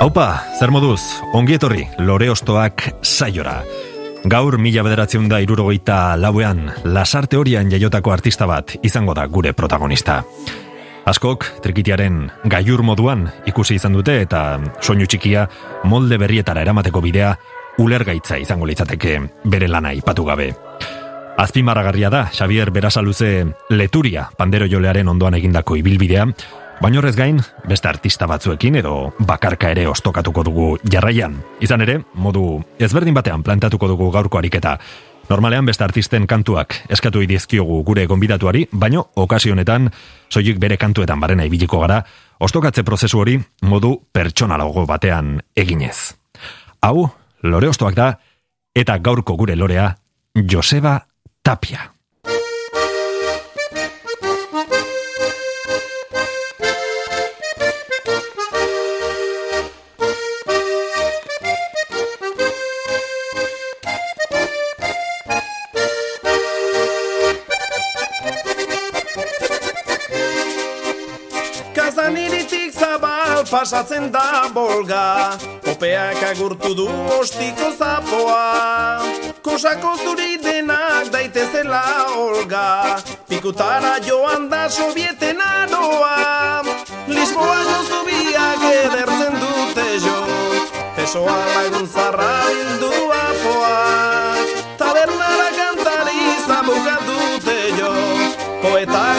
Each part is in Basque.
Haupa, zer moduz, ongi etorri, lore ostoak saiora. Gaur mila bederatzen da irurogeita lauean, lasarte horian jaiotako artista bat izango da gure protagonista. Askok, trikitiaren gaiur moduan ikusi izan dute eta soinu txikia molde berrietara eramateko bidea ulergaitza izango litzateke bere lana ipatu gabe. Azpimarragarria da Xavier Berasaluze Leturia pandero jolearen ondoan egindako ibilbidea, baino horrez gain beste artista batzuekin edo bakarka ere ostokatuko dugu jarraian. Izan ere, modu ezberdin batean plantatuko dugu gaurko ariketa, Normalean beste artisten kantuak eskatu idizkiogu gure gonbidatuari, baino okasionetan soilik bere kantuetan barena ibiliko gara, ostokatze prozesu hori modu pertsonalago batean eginez. Hau, lore ostoak da, eta gaurko gure lorea, Joseba Tapia. Pasatzen da bolga. Opeak agurtu du ostiko zapoa. Kosako zuri denak daitezela olga. Pikutara joan da sobieten aroa. Lisboa gozu biak edertzen dute jo. Pesoa lagun zarra bildu apoa. Tabernara kantari zabuka dute jo. Poeta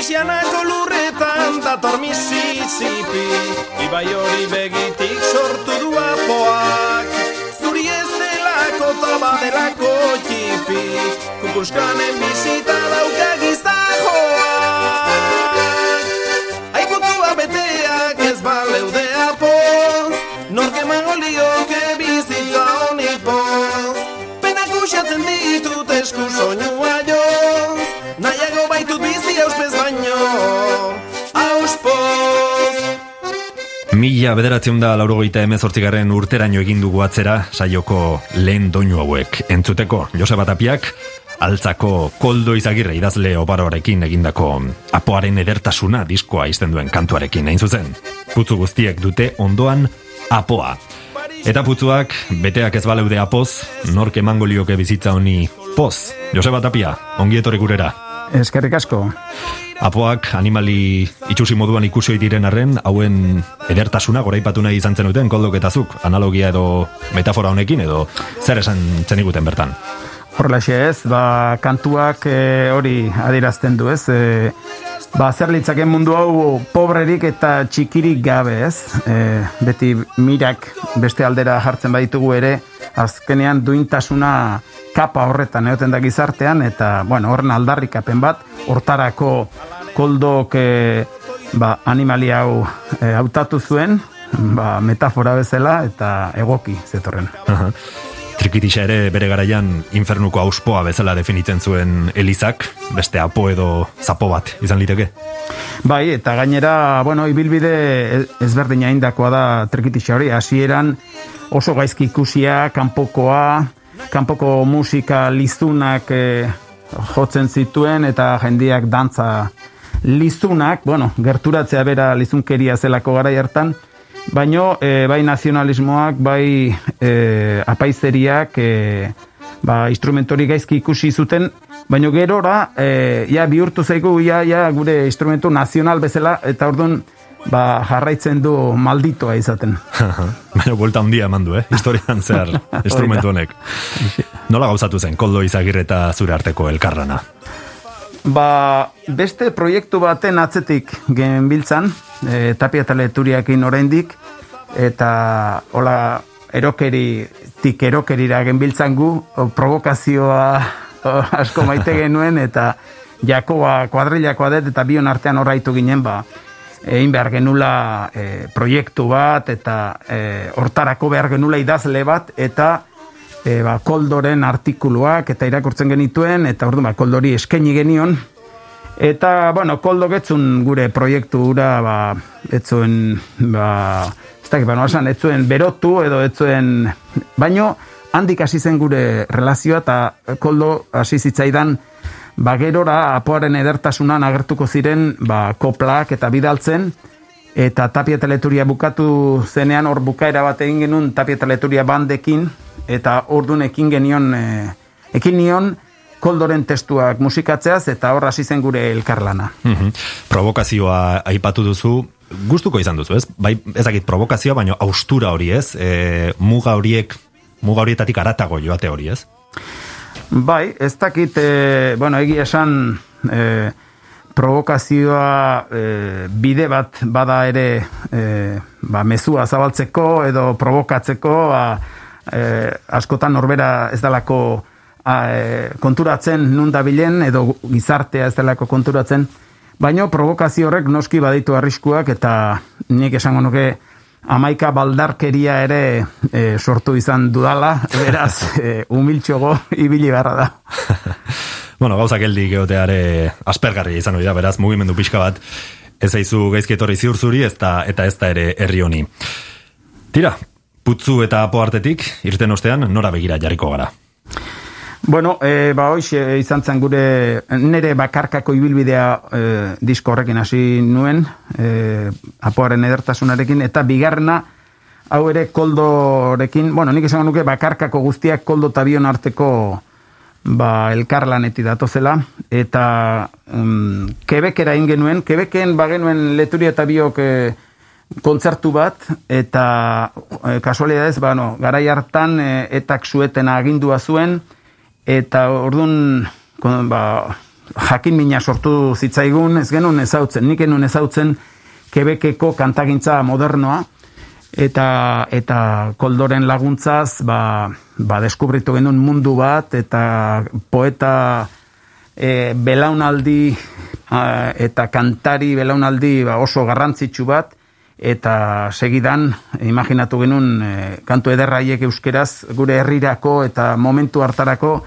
Luisianako lurretan dator Mississippi. Ibai hori begitik sortu du apoak. Zuri ez delako toba delako txipi. Kukuskanen bizita dauka gizajoak Aikutua beteak ez baleude Mila bederatzen da laurogeita emezortzigarren urteraino egin dugu atzera saioko lehen doinu hauek entzuteko Joseba Tapiak altzako koldo izagirre idazle obaroarekin egindako apoaren edertasuna diskoa izten duen kantuarekin hain zuzen. Putzu guztiek dute ondoan apoa. Eta putzuak, beteak ez baleude apoz, nork emango lioke bizitza honi poz. Joseba Tapia, ongi etorri gurera. Eskerrik asko. Apoak animali itxusi moduan ikusi diren arren, hauen edertasuna goraipatu nahi izan zenuten koldoketazuk, analogia edo metafora honekin edo zer esan zeniguten bertan. Horlaxe ez, ba, kantuak e, hori adirazten du ez, e, ba, zer litzaken mundu hau pobrerik eta txikirik gabe ez, e, beti mirak beste aldera jartzen baditugu ere, azkenean duintasuna kapa horretan egoten da gizartean, eta, bueno, horren aldarrikapen bat, hortarako koldok e, ba, animali hau e, hautatu zuen, ba, metafora bezala, eta egoki zetorren. Aha. Trikitisa ere bere garaian infernuko auspoa bezala definitzen zuen Elizak, beste apo edo zapo bat izan liteke. Bai, eta gainera, bueno, ibilbide ezberdina indakoa da trikitisa hori, hasieran oso gaizki ikusia, kanpokoa, kanpoko musika lizunak eh, jotzen zituen eta jendiak dantza lizunak, bueno, gerturatzea bera lizunkeria zelako gara hartan, baino e, bai nazionalismoak, bai e, apaizeriak, e, ba, instrumentori gaizki ikusi zuten, baino gerora, e, ja, bihurtu zaigu, ja, ja, gure instrumentu nazional bezala, eta orduan, ba, jarraitzen du malditoa izaten. Baina buelta handia eman du, eh? Historian zehar instrumentu honek. Nola gauzatu zen, koldo izagirre eta zure arteko elkarrana? Ba, beste proiektu baten atzetik genbiltzan, e, tapia eta leturiakin oraindik eta hola erokeri tik erokerira genbiltzan gu provokazioa o, asko maite genuen eta Jakoa kuadrilakoa dut eta bion artean horraitu ginen ba, egin behar genula e, proiektu bat eta e, hortarako behar genula idazle bat eta e, ba, koldoren artikuluak eta irakurtzen genituen eta ordu ba, koldori eskaini genion. Eta bueno, koldo getzun gure proiektu gura ba, etzuen ba, ez dakit, ba, no, esan, etzuen berotu edo etzuen baino handik hasi zen gure relazioa eta koldo hasi zitzaidan ba, gerora apoaren edertasunan agertuko ziren ba, koplak eta bidaltzen eta tapia teleturia bukatu zenean hor bukaera bat egin genuen tapia teleturia bandekin eta ordun ekin genion e, ekin nion koldoren testuak musikatzeaz eta hor hasi zen gure elkarlana. Mm Provokazioa aipatu duzu, gustuko izan duzu, ez? Bai, ezakit provokazioa, baina austura hori, ez? E, muga horiek, muga horietatik aratago joate hori, ez? Bai, ez dakit, e, bueno, egi esan e, provokazioa e, bide bat bada ere e, ba, mezua zabaltzeko edo provokatzeko ba, e, askotan norbera ez dalako a, e, konturatzen nun bilen edo gizartea ez dalako konturatzen. Baino provokazio horrek noski baditu arriskuak eta nik esango nuke amaika baldarkeria ere e, sortu izan dudala, beraz, e, umiltxogo ibili beharra da. bueno, gauza geldi geoteare aspergarri izan hori da, beraz, mugimendu pixka bat, ez aizu gaizkietorri ziur zuri, ez da, eta ez da ere herri honi. Tira, putzu eta apo artetik, irten ostean, nora begira jarriko gara. Bueno, e, ba hoiz izan zen gure nere bakarkako ibilbidea e, disko horrekin hasi nuen, e, apoaren edertasunarekin, eta bigarna hau ere koldorekin, bueno, nik esan nuke bakarkako guztiak koldo eta bion arteko ba, elkarlaneti datozela, eta um, kebekera ingenuen, kebeken bagenuen leturi eta biok e, kontzertu bat, eta e, kasualidadez, ba, no, garai hartan e, etak zueten agindua zuen, eta orduan ba, jakin mina sortu zitzaigun, ez genuen ezautzen, nik genuen ezautzen kebekeko kantagintza modernoa, eta eta koldoren laguntzaz ba, ba deskubritu genuen mundu bat eta poeta e, belaunaldi eta kantari belaunaldi ba, oso garrantzitsu bat. Eta segidan imaginatu genuen e, kantu ederraiek euskeraz gure herrirako eta momentu hartarako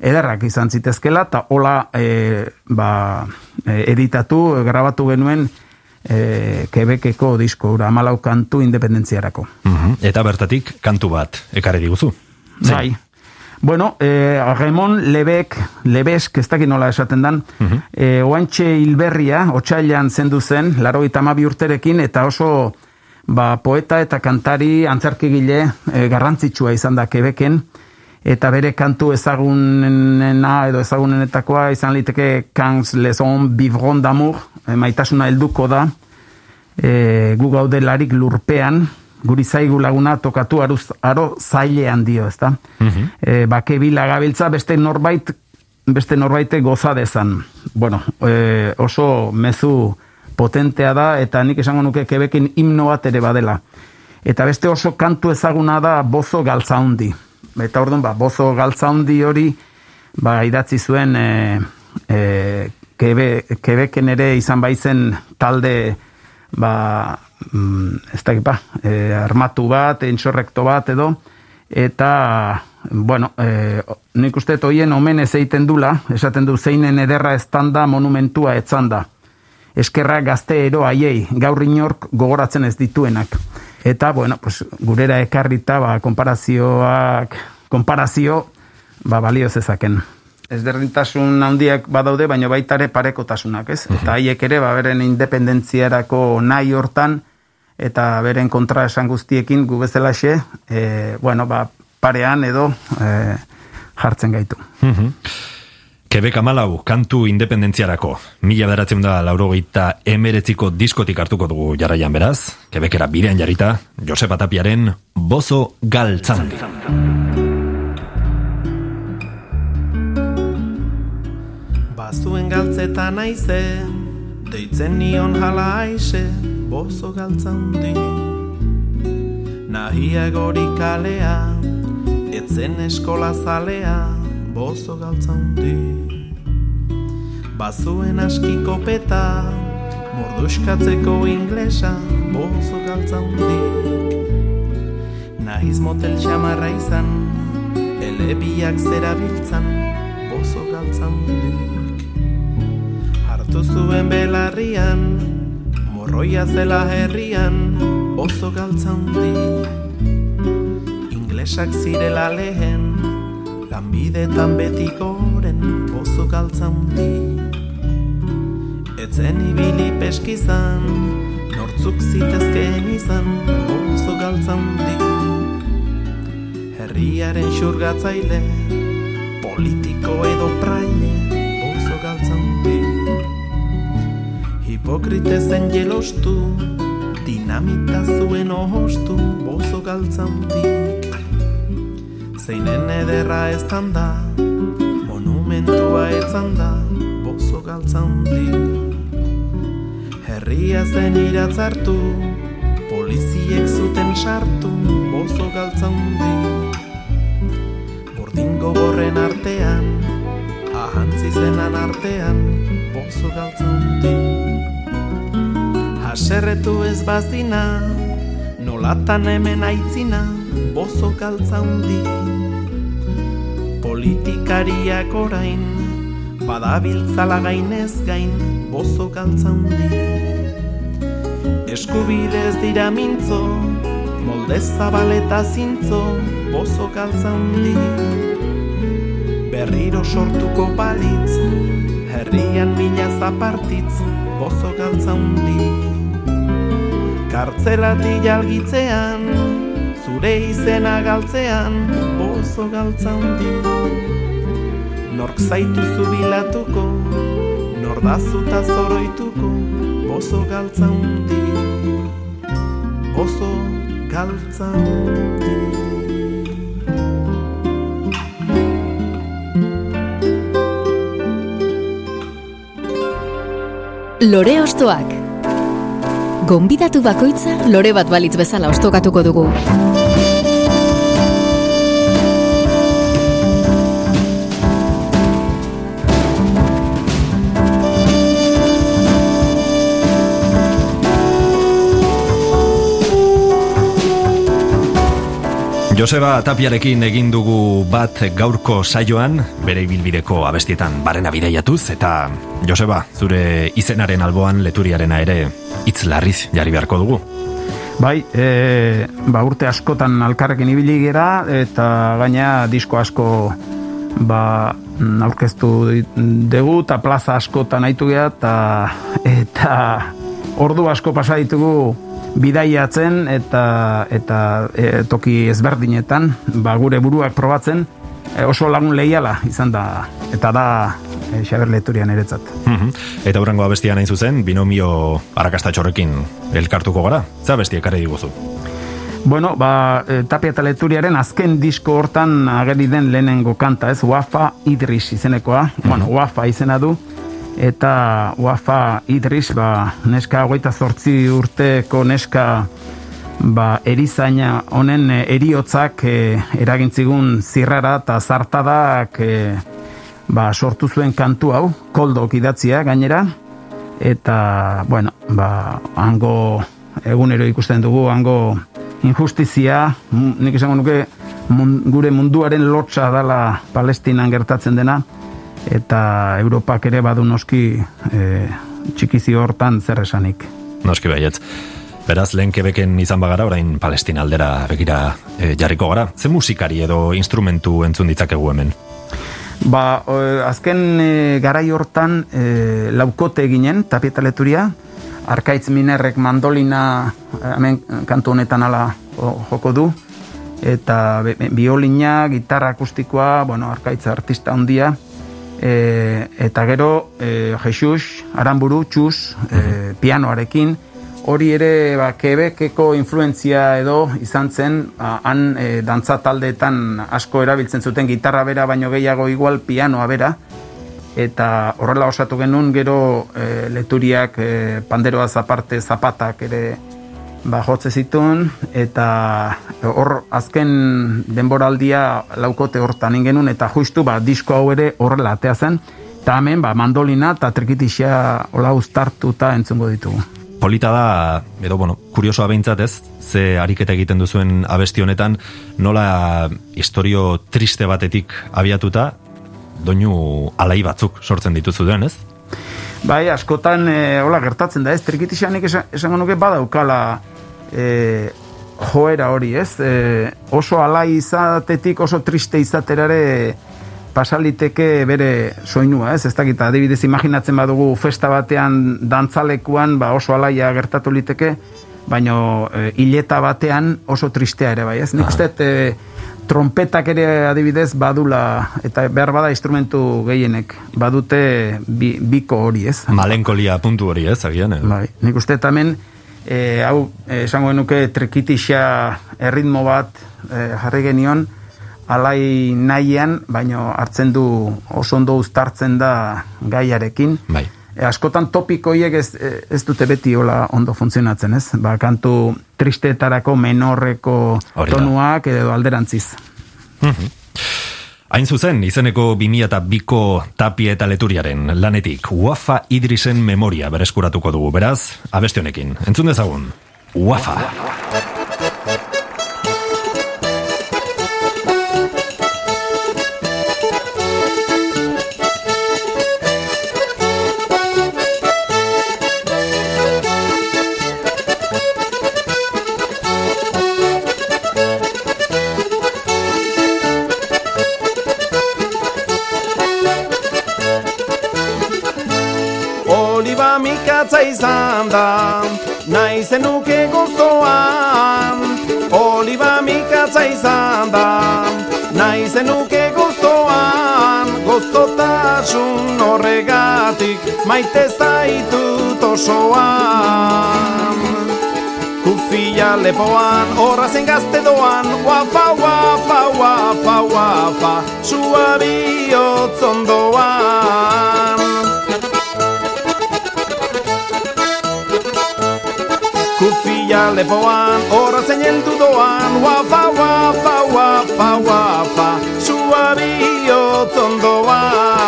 ederrak izan zitezkela, eta hola e, ba, e, editatu, grabatu genuen e, kebekeko disko, ura, amalau kantu independentziarako. Mhm. Eta bertatik kantu bat, ekarri diguzu? Bai. Bueno, eh, Ramon Lebek, Lebesk, ez dakit nola esaten dan, uh -huh. eh, oantxe hilberria, otxailan zendu zen, laro itamabi urterekin, eta oso ba, poeta eta kantari antzarkigile eh, garrantzitsua izan da kebeken, eta bere kantu ezagunena edo ezagunenetakoa izan liteke Kans Leson Bivron d'Amour, e, maitasuna helduko da, e, gu gaude larik lurpean, guri zaigu laguna tokatu aruz, aro zailean dio, ezta? Mm -hmm. e, bake gabiltza beste norbait beste norbaite goza dezan. Bueno, e, oso mezu potentea da, eta nik esango nuke kebekin himno bat ere badela. Eta beste oso kantu ezaguna da bozo galtzaundi eta orduan ba, bozo galtza handi hori ba, idatzi zuen e, e, kebe, kebeken ere izan baizen talde ba, mm, ez da ba, e, armatu bat, intsorrekto bat edo eta bueno, e, nik uste toien omen ez egiten dula, esaten du zeinen ederra estanda monumentua etzanda eskerra gazte ero aiei, gaur inork gogoratzen ez dituenak. Eta, bueno, pues, gurera ekarrita, ba, konparazioak, konparazio, ba, balio zezaken. Ez derdintasun handiak badaude, baina baitare parekotasunak, ez? Eta haiek ere, ba, beren independentziarako nahi hortan, eta beren kontra esan guztiekin gu bezalaxe, e, bueno, ba, parean edo e, jartzen gaitu. Quebec amalau, kantu independentziarako. Mila beratzen da laurogeita emeretziko diskotik hartuko dugu jarraian beraz. Quebecera bidean jarita, Josep Atapiaren Bozo Galtzandi. Bazuen galtzetan aize, deitzen nion jala aize, Bozo Galtzandi. Nahia gori kalea, etzen eskola zalea, bozo galtzaundi Bazuen askiko peta Morduskatzeko inglesa Bozo galtza hundik Nahiz motel xamarra izan Elebiak zera biltzan Bozo galtza hundik Hartu zuen belarrian Morroia zela herrian Bozo galtza hundik Inglesak zirela lehen Lanbidetan betikoren Bozo galtza hundik Etzen ibili peskizan, nortzuk zitezkeen izan, bozo galtzan di. Herriaren xurgatzaile, politiko edo praile, bozo galtzan di. Jelostu, dinamita zuen ohostu, bozo galtzan di. Zeinen ederra ez da, monumentua etzan da, bozo galtzan di. Herria zen iratzartu, poliziek zuten sartu, bozo galtza hundi. Bordin gogorren artean, ahantzi zenan artean, bozo galtza hundi. Haserretu ez bazina, nolatan hemen aitzina, bozo galtza hundi. Politikariak orain, badabiltzala gainez gain, bozo galtza hundi. Eskubidez dira mintzo, molde zabaleta zintzo, bozo galtza hundi. Berriro sortuko balitz, herrian mila zapartitz, bozo galtza hundi. Kartzelati jalgitzean, zure izena galtzean, bozo galtza hundi. Nork zaitu zubilatuko, nor dazuta zoroituko, bozo galtza hundi. Bozo galtza hundi. Lore Ostoak Gonbidatu bakoitza lore bat balitz bezala ostokatuko dugu. Joseba Tapiarekin egin dugu bat gaurko saioan, bere ibilbideko abestietan barrena bideiatuz, eta Joseba, zure izenaren alboan leturiarena ere hitz larriz jarri beharko dugu. Bai, e, ba urte askotan alkarrekin ibili gera eta gaina disko asko ba aurkeztu dugu eta plaza askotan aitu gera eta, eta ordu asko pasa ditugu bidaiatzen eta eta e, toki ezberdinetan ba, gure buruak probatzen e, oso lagun lehiala izan da eta da e, Xaber Leturian eretzat. Mhm. Eta hurrengo abestia nain zuzen, binomio arakastatxorrekin elkartuko gara. Za bestia ekarri diguzu. Bueno, ba, e, Tapia eta Leturiaren azken disko hortan ageri den lehenengo kanta, ez? Wafa Idris izenekoa. Bueno, Wafa izena du. Eta Wafa Idris, ba, neska hogeita zortzi urteko neska ba, erizaina honen e, eriotzak e, eragintzigun zirrara eta zartadak e, ba, sortu zuen kantu hau, koldok idatzia gainera, eta, bueno, ba, hango egunero ikusten dugu, hango injustizia, nik esango nuke mun- gure munduaren lotxa dala Palestinan gertatzen dena, eta Europak ere badu noski e, txikizi hortan zer esanik. Noski baietz. Beraz, lehen kebeken izan bagara, orain Palestina aldera begira e, jarriko gara. Ze musikari edo instrumentu entzun ditzakegu hemen? Ba, e, azken e, garai hortan e, laukote eginen, tapietaleturia, arkaitz minerrek mandolina hemen kantu honetan ala jo- joko du, eta biolina, gitarra akustikoa, bueno, arkaitz artista handia, e, eta gero e, Jesus, Aramburu, Txus, e, pianoarekin, hori ere ba, Quebeceko influentzia edo izan zen, ba, han e, dantza taldeetan asko erabiltzen zuten gitarra bera baino gehiago igual pianoa bera, eta horrela osatu genuen gero e, leturiak e, panderoaz aparte zapatak ere ba, jotze zituen eta hor azken denboraldia laukote hortan genuen eta justu ba, disko hau ere horrela atea zen Ta hemen, ba, mandolina eta trikitixea ola uztartuta entzungo ditugu. Polita da, edo, bueno, kuriosoa behintzat ez, ze ariketa egiten duzuen abesti honetan, nola historio triste batetik abiatuta, doinu alai batzuk sortzen dituzu duen, ez? Bai, askotan, e, hola, gertatzen da, ez, trikitixeanik esan, esango nuke badaukala e, joera hori, ez? E, oso alai izatetik, oso triste izaterare pasaliteke bere soinua, ez? Ez dakit, adibidez, imaginatzen badugu festa batean dantzalekuan, ba oso alaia gertatu liteke, baino e, hileta batean oso tristea ere, bai, ez? Nik uste, e, trompetak ere adibidez badula, eta behar bada instrumentu gehienek, badute bi, biko hori, ez? Malenkolia puntu hori, ez, agian, eh? Bai, nik uste tamen, e, hau, esango nuke trekitixa erritmo bat e, jarri genion, alai nahian, baino hartzen du oso ondo uztartzen da gaiarekin. Bai. E, askotan topikoiek ez, ez dute beti hola ondo funtzionatzen, ez? Ba, kantu tristeetarako menorreko tonuak edo alderantziz. Mhm. Hain zuzen, izeneko 2002ko tapie eta leturiaren lanetik Wafa Idrisen memoria bereskuratuko dugu, beraz, abeste honekin. Entzun dezagun, Wafa. Wafa. izan da Nahi zenuke guztoan Oliba mikatza izan da Nahi zenuke guztoan Goztotasun horregatik Maite zaitu tosoan Kufia lepoan Horra zen gazte doan. Wafa, wafa, wafa, wafa Sua bihotzondoan Kufia lepoan, horra zein eldu doan Wafa, wafa, wafa, wafa Sua bihotzondoan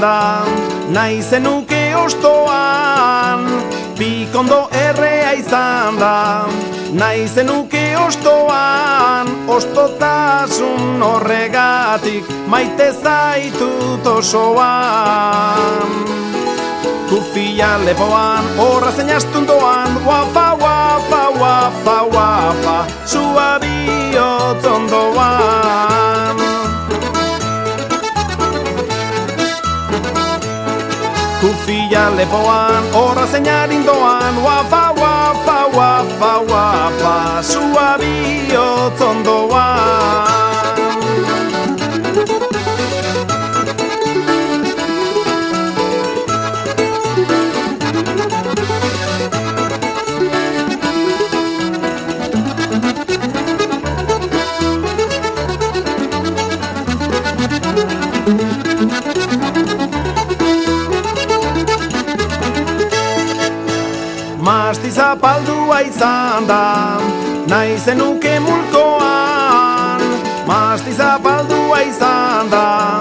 da, nahi zenuke ostoan. Bikondo errea izan da, nahi zenuke ostoan. Ostotasun horregatik maite zaitut osoan. Kufia lepoan, horra zein astundoan, wafa, wafa, wafa, wafa, sua bihotzondoan. Kufia lepoan, horra zeinarin doan Wafa, wafa, wafa, wafa Sua bihotzondoan zenuke mulkoan Masti zapaldua izan da.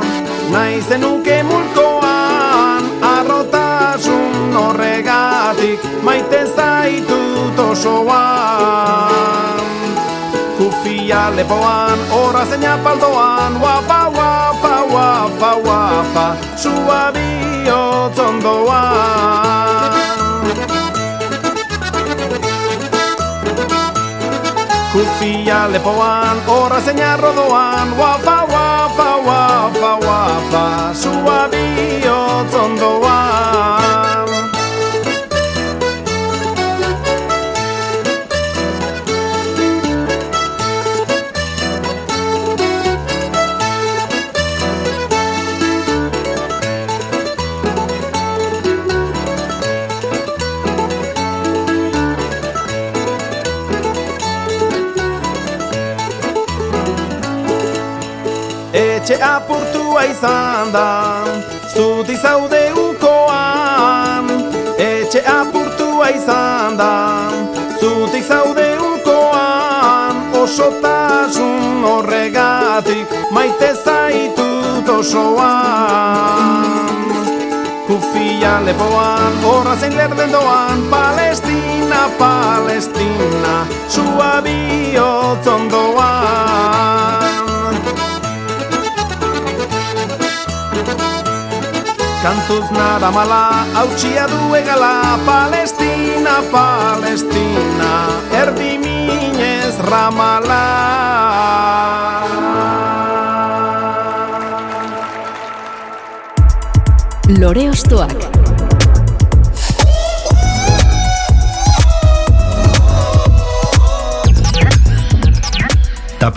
Nahi zenuke mulkoan Arrotasun horregatik Maite zaitu tosoan Kufia lepoan Horra zeina paldoan Wapa, wapa, wapa, wapa Sua bihotzondoan Kufia lepoan, horra zeina rodoan. Wafa, wafa, wafa, wafa. Sua bihotzondoan etxe apurtua izan da. Zuti zaude ukoan Etxe apurtua izan da. Zutik zaude ukoan Osotasun horregatik Maite zaitut osoan. Kufia lepoan, horra zein lerden doan Palestina, Palestina, sua bihotzon doan Kantuz nada mala, hautsia du egala Palestina, Palestina, erdi minez ramala. Lore Ostoak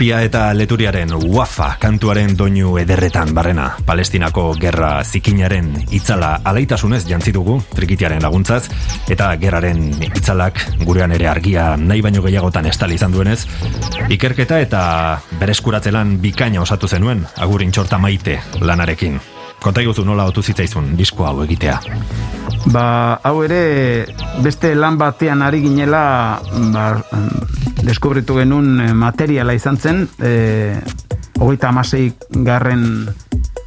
Tapia eta Leturiaren Wafa kantuaren doinu ederretan barrena. Palestinako gerra zikinaren itzala alaitasunez jantzi dugu trikitiaren laguntzaz eta gerraren itzalak gurean ere argia nahi baino gehiagotan estali izan duenez. Ikerketa eta bereskuratzelan bikaina osatu zenuen agurin txorta maite lanarekin. Konta iguzu nola otu zitzaizun disko hau egitea? Ba, hau ere beste lan batean ari ginela ba, deskubritu genuen eh, materiala izan zen e, hogeita amasei garren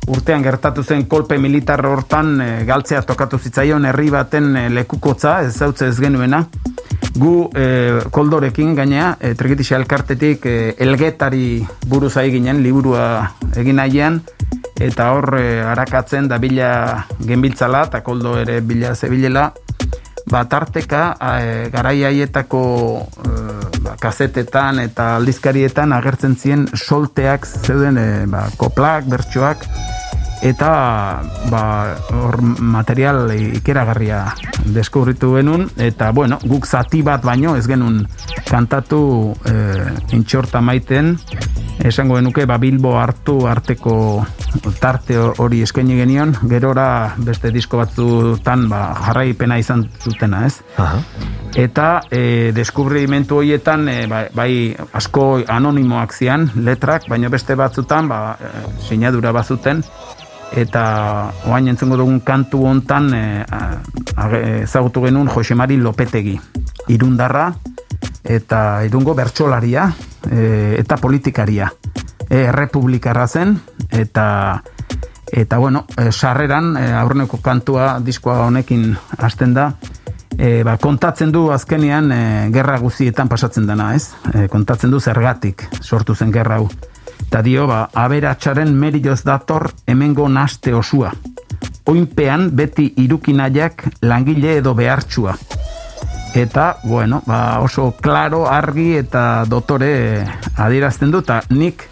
urtean gertatu zen kolpe militar hortan e, galtzea tokatu zitzaion herri baten e, lekukotza ez zautze ez genuena. Gu e, koldorekin gainea e, trekitisa elkartetik e, elgetari buruz ginen liburua egin nahian eta hor e, arakatzen da bila genbiltzala eta koldo ere bila zebilela ba tarteka e, garai haietako e, kazetetan eta aldizkarietan agertzen zien solteak zeuden e, ba, koplak, bertsoak eta ba, hor material ikeragarria deskubritu genuen eta bueno, guk zati bat baino ez genuen kantatu e, intxorta maiten esango genuke ba Bilbo hartu arteko tarte hori eskaini genion, gerora beste disko batzutan ba jarraipena izan zutena, ez? Aha. Eta e, deskubrimentu horietan e, bai, asko anonimoak zian, letrak, baina beste batzutan ba, e, sinadura bazuten eta oain entzungo dugun kantu hontan e, ezagutu genuen Josemari Lopetegi irundarra eta irungo bertsolaria e, eta politikaria e, republikarra zen eta eta bueno, e, sarreran e, aurreneko kantua diskoa honekin hasten da e, ba, kontatzen du azkenean e, gerra guztietan pasatzen dena, ez? E, kontatzen du zergatik sortu zen gerra hau. Eta dio, ba, aberatxaren merioz dator hemengo naste osua. Oinpean beti irukinaiak langile edo behartxua. Eta, bueno, ba, oso klaro, argi eta dotore adierazten du, eta nik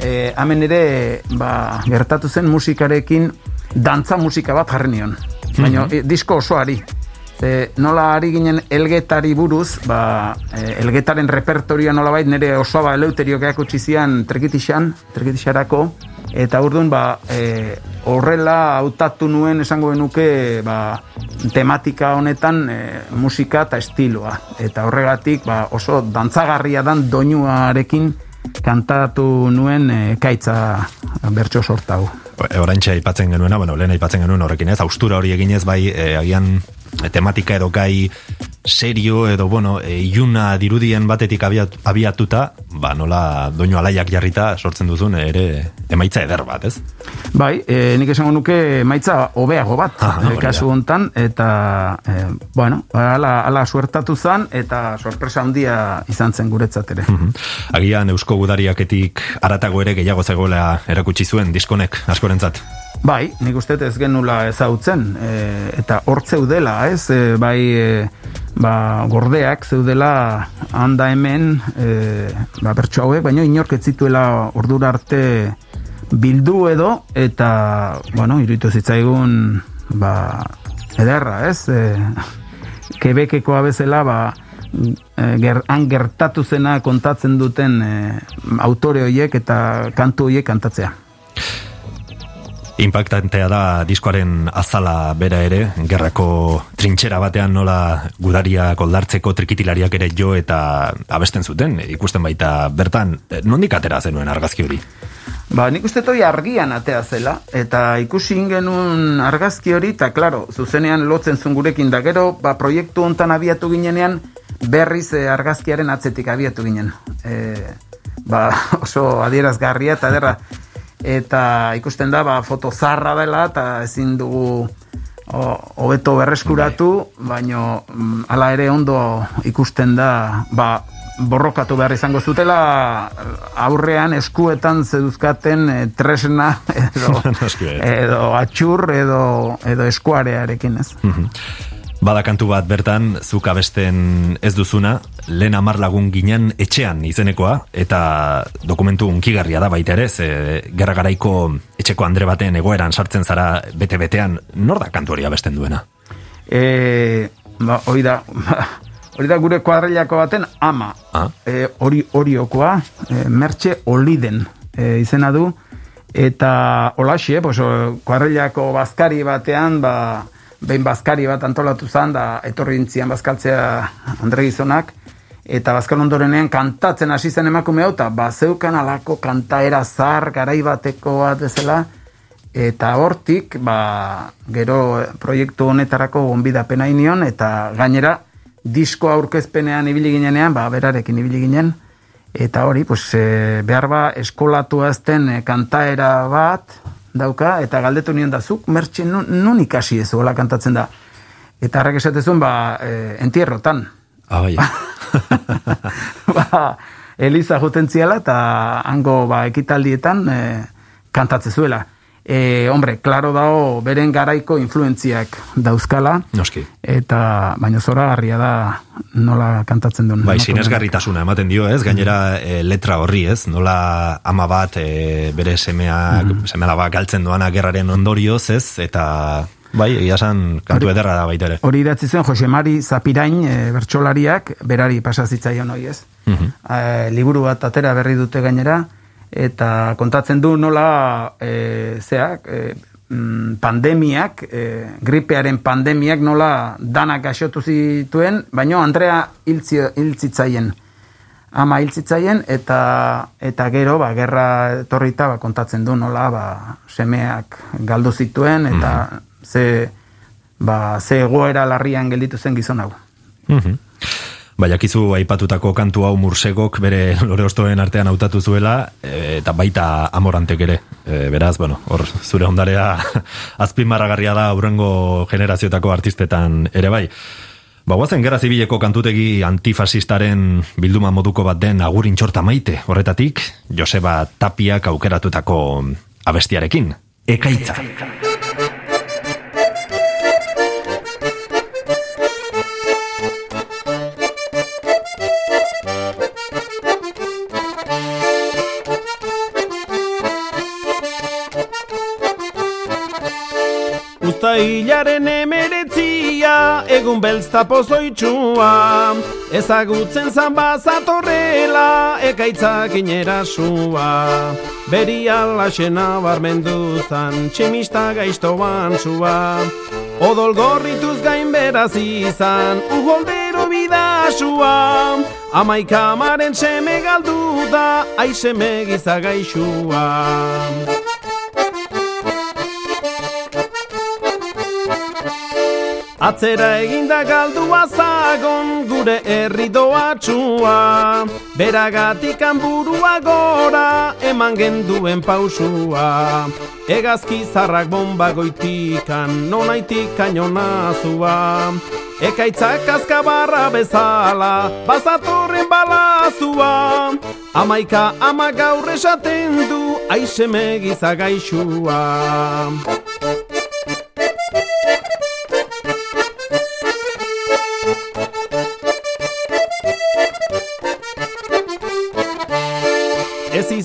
e, hemen ere ba, gertatu zen musikarekin dantza musika bat jarri nion. Baina, mm disko osoari. E, nola ari ginen elgetari buruz, ba, e, elgetaren repertoria nola bait, nire osoa ba, eleuteriok eakutsi zian trekitixan, trekitixarako, eta urdun ba, e, horrela hautatu nuen esango genuke ba, tematika honetan e, musika eta estiloa. Eta horregatik ba, oso dantzagarria dan doinuarekin kantatu nuen e, kaitza bertso sortau. Horantxe aipatzen genuena, bueno, lehen aipatzen genuen horrekin ez, austura hori eginez bai, e, agian tematika edo gai serio edo bueno, e, iluna dirudien batetik abiat, abiatuta, ba nola doinu alaiak jarrita sortzen duzun ere emaitza eder bat, ez? Bai, e, nik esango nuke emaitza hobeago bat Ah, e, hori kasu hontan eta e, bueno, ala, ala suertatu zan eta sorpresa handia izan zen guretzat ere. Mhm. Agian Eusko Gudariaketik aratago ere gehiago zegoela erakutsi zuen diskonek askorentzat. Bai, nik uste ez genula ezagutzen e, eta hor zeudela, ez? E, bai, e, ba, gordeak zeudela handa hemen e, ba, bertso hauek, baina inork ez zituela ordura arte bildu edo eta, bueno, iruditu zitzaigun ba, ederra, ez? E, Kebekekoa bezala, ba, e, ger, han gertatu zena kontatzen duten e, autore horiek eta kantu horiek kantatzea. Impactantea da diskoaren azala bera ere, gerrako trintxera batean nola gudariak oldartzeko trikitilariak ere jo eta abesten zuten, ikusten baita bertan, nondik atera zenuen argazki hori? Ba, nik uste toi argian atea zela, eta ikusi ingenun argazki hori, eta klaro, zuzenean lotzen zun gurekin da gero, ba, proiektu hontan abiatu ginenean, berriz eh, argazkiaren atzetik abiatu ginen. E, ba, oso adierazgarria eta derra, eta ikusten da, ba, foto zarra dela, eta ezin dugu hobeto berreskuratu, bai. baino mm, hala ere ondo ikusten da, ba, borrokatu behar izango zutela aurrean eskuetan zeduzkaten e, tresna edo, edo atxur edo, edo eskuarearekin ez. Mhm. Bada kantu bat bertan, zuk abesten ez duzuna, lehen amar lagun ginen etxean izenekoa, eta dokumentu unkigarria da baita ere, ze gerra garaiko etxeko andre baten egoeran sartzen zara bete-betean, nor da kantu hori abesten duena? E, ba, da, Hori da gure kuadrilako baten ama. Ah. E, hori oriokoa, e, mertxe oliden e, izena du. Eta holaxi, pues, kuadrilako bazkari batean, ba, behin bazkari bat antolatu zan, da etorri intzian bazkaltzea Andre Gizonak, eta bazkal ondorenean kantatzen hasi zen emakume hau, eta bazeukan alako kantaera zar garai bateko bat ezela, eta hortik, ba, gero proiektu honetarako gonbidapena inion, eta gainera, disko aurkezpenean ibili ginenean, ba, berarekin ibili ginen, eta hori, pues, e, behar ba, eskolatu azten e, kantaera bat dauka, eta galdetu nion da, zuk mertxe nun, nun ikasi ez hola kantatzen da. Eta harrak esatezun, ba, e, entierrotan. Ah, bai. ba, Eliza juten ziala, eta hango ba, ekitaldietan e, kantatze zuela e, hombre, klaro dago beren garaiko influentziak dauzkala. Noski. Eta baina zora garria da nola kantatzen duen. Bai, sinesgarritasuna ematen dio, ez? Gainera e, letra horri, ez? Nola ama bat e, bere semeak, mm bat galtzen doana gerraren ondorioz, ez? Eta Bai, egia san kantu ederra da baita ere. Hori idatzi zuen Jose Mari Zapirain e, bertsolariak berari pasazitzaion hori ez. Mm liburu bat atera berri dute gainera, eta kontatzen du nola e, zeak, e, mm, pandemiak, e, gripearen pandemiak nola danak gaixotu zituen, baino Andrea hiltzitzaien. Ama hiltzitzaien eta eta gero ba gerra etorrita ba, kontatzen du nola ba, semeak galdu zituen eta mm ze ba ze egoera larrian gelditu zen gizon hau. Mm Baiakizu aipatutako kantu hau mursegok bere lore ostoen artean hautatu zuela e, eta baita amorantek ere. E, beraz, bueno, hor zure ondarea azpimarragarria da aurrengo generazioetako artistetan ere bai. Ba, guazen gerra zibileko kantutegi antifasistaren bilduma moduko bat den agurin txorta maite, horretatik, Joseba Tapiak aukeratutako abestiarekin. Ekaitza. Ekaitza. Hilaren emeretzia, egun belzta pozoitxua. Ezagutzen zan bazatorrela, ekaitzak inera sua. Beri alaxena barmendu zan, tximista gaiztoan sua. Odol gorrituz gain beraz izan, uholdero bidasua. Amaika maren seme galdu da, aizeme gizagaixua. Atzera eginda galdua zagon gure herri doatxua Beragatik burua gora eman genduen pausua. Egazki zarrak bomba goitikan nonaitik kainona zua Ekaitzak azkabarra bezala bazatorren balazua. Amaika ama gaur esaten du aizeme gizagaixua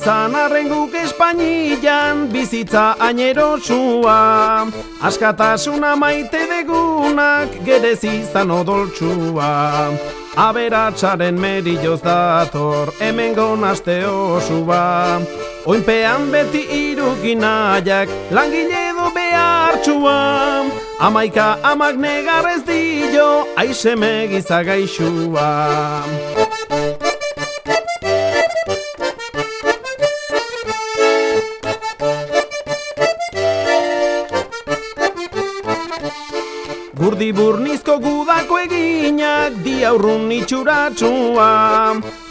izan arren guk Espainian bizitza ainerosua Askatasuna maite degunak gerez izan odoltsua. Aberatsaren merilloz dator hemen gonaste osua. Oinpean beti irukinaiak langile edo behartsua Amaika amak negarrez dio aizeme gizagaixua Urdi burnizko gudako eginak di aurrun itxuratsua.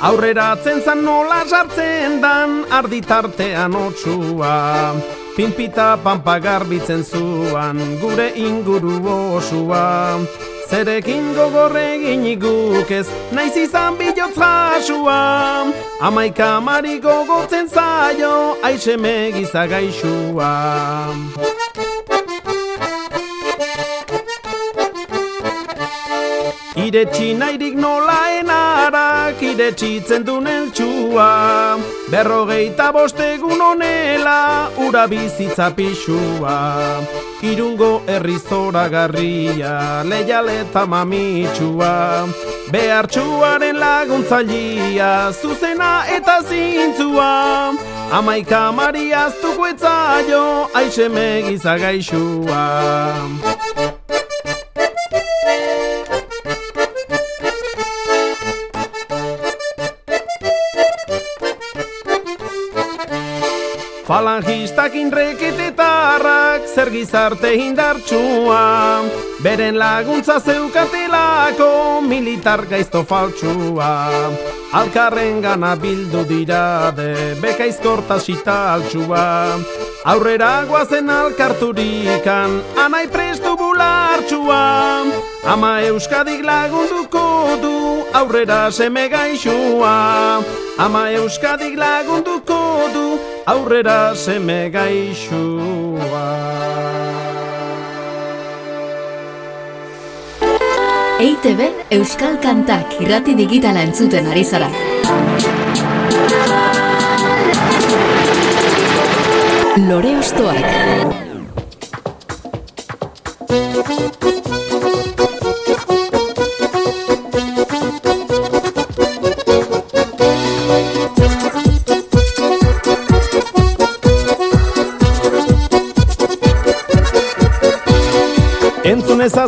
Aurreratzen zan nola sartzen dan arditartean otsua. Pinpita pampa garbitzen zuan gure inguru osua. Zerekin gogorregin iguk ez, naiz izan bilotz jasua Amaika mari gogotzen zaio, aixeme gizagaixua Iretsi nahirik nola enarak, iretsitzen du neltsua. Berrogeita bostegun onela, ura bizitza pixua. Irungo herri zora garria, leialeta mamitsua. Behartxuaren laguntzailia, zuzena eta zintzua. Amaika mariaztuko etzaio, aixeme gizagaixua Falangistak inreketetarrak zer gizarte indartsua. Beren laguntza zeukatelako militar gaizto faltsua. Alkarren gana bildu dira de bekaizkorta sita altsua. Aurrera guazen alkarturikan anai prestu bulartsua Ama euskadik lagunduko du aurrera seme gaixua. Ama euskadik lagunduko du aurrera seme gaixua. EITB Euskal Kantak irrati digitala entzuten ari zara. Lore Ostoak.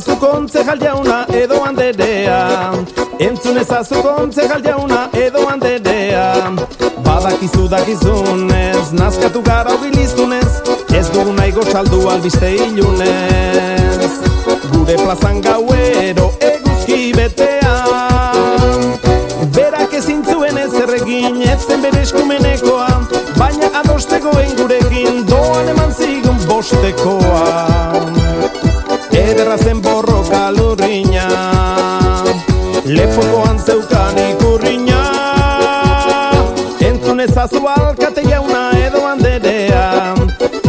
Ezazu kontzejal jauna edo handerea. Entzun ezazu kontzejal jauna edo handerea. Badakizu dakizunez, nazkatu gara biliztunez Ez dugu nahi gotxaldu albiste ilunez. Gure plazan gauero eguzki betean Berak ezin zuen ez erregin, ez zen bere eskumenekoa Baina adostegoen gurekin doan eman zigun bostekoa Ederra zen borroka lurriña. Lepokoan zeukan ikurriña. Entzun ezazu alkate jauna edo handerea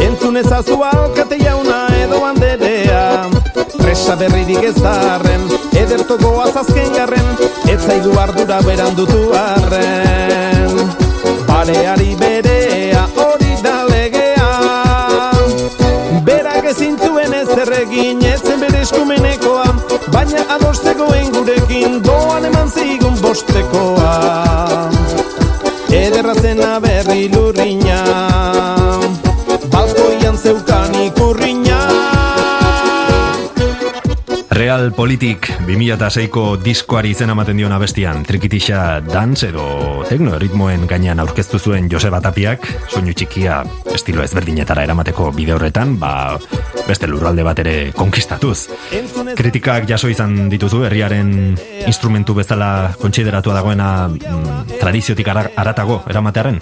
Entzun ezazu alkate jauna edo handerea Presa berririk ez darren Edertoko azazken garren Ez zaidu ardura berandutu arren. Bareari berea ez erregin ez zen bere eskumenekoa Baina adostegoen gurekin doan eman zigun bostekoa. Ederra zena berri lurriña Real Politik 2006ko diskoari izena ematen dion abestian trikitixa dance edo tekno ritmoen gainean aurkeztu zuen Joseba Tapiak soinu txikia estilo ezberdinetara eramateko bide horretan ba, beste lurralde bat ere konkistatuz. Kritikak jaso izan dituzu herriaren instrumentu bezala kontsideratua dagoena mm, tradiziotik ara, aratago eramatearen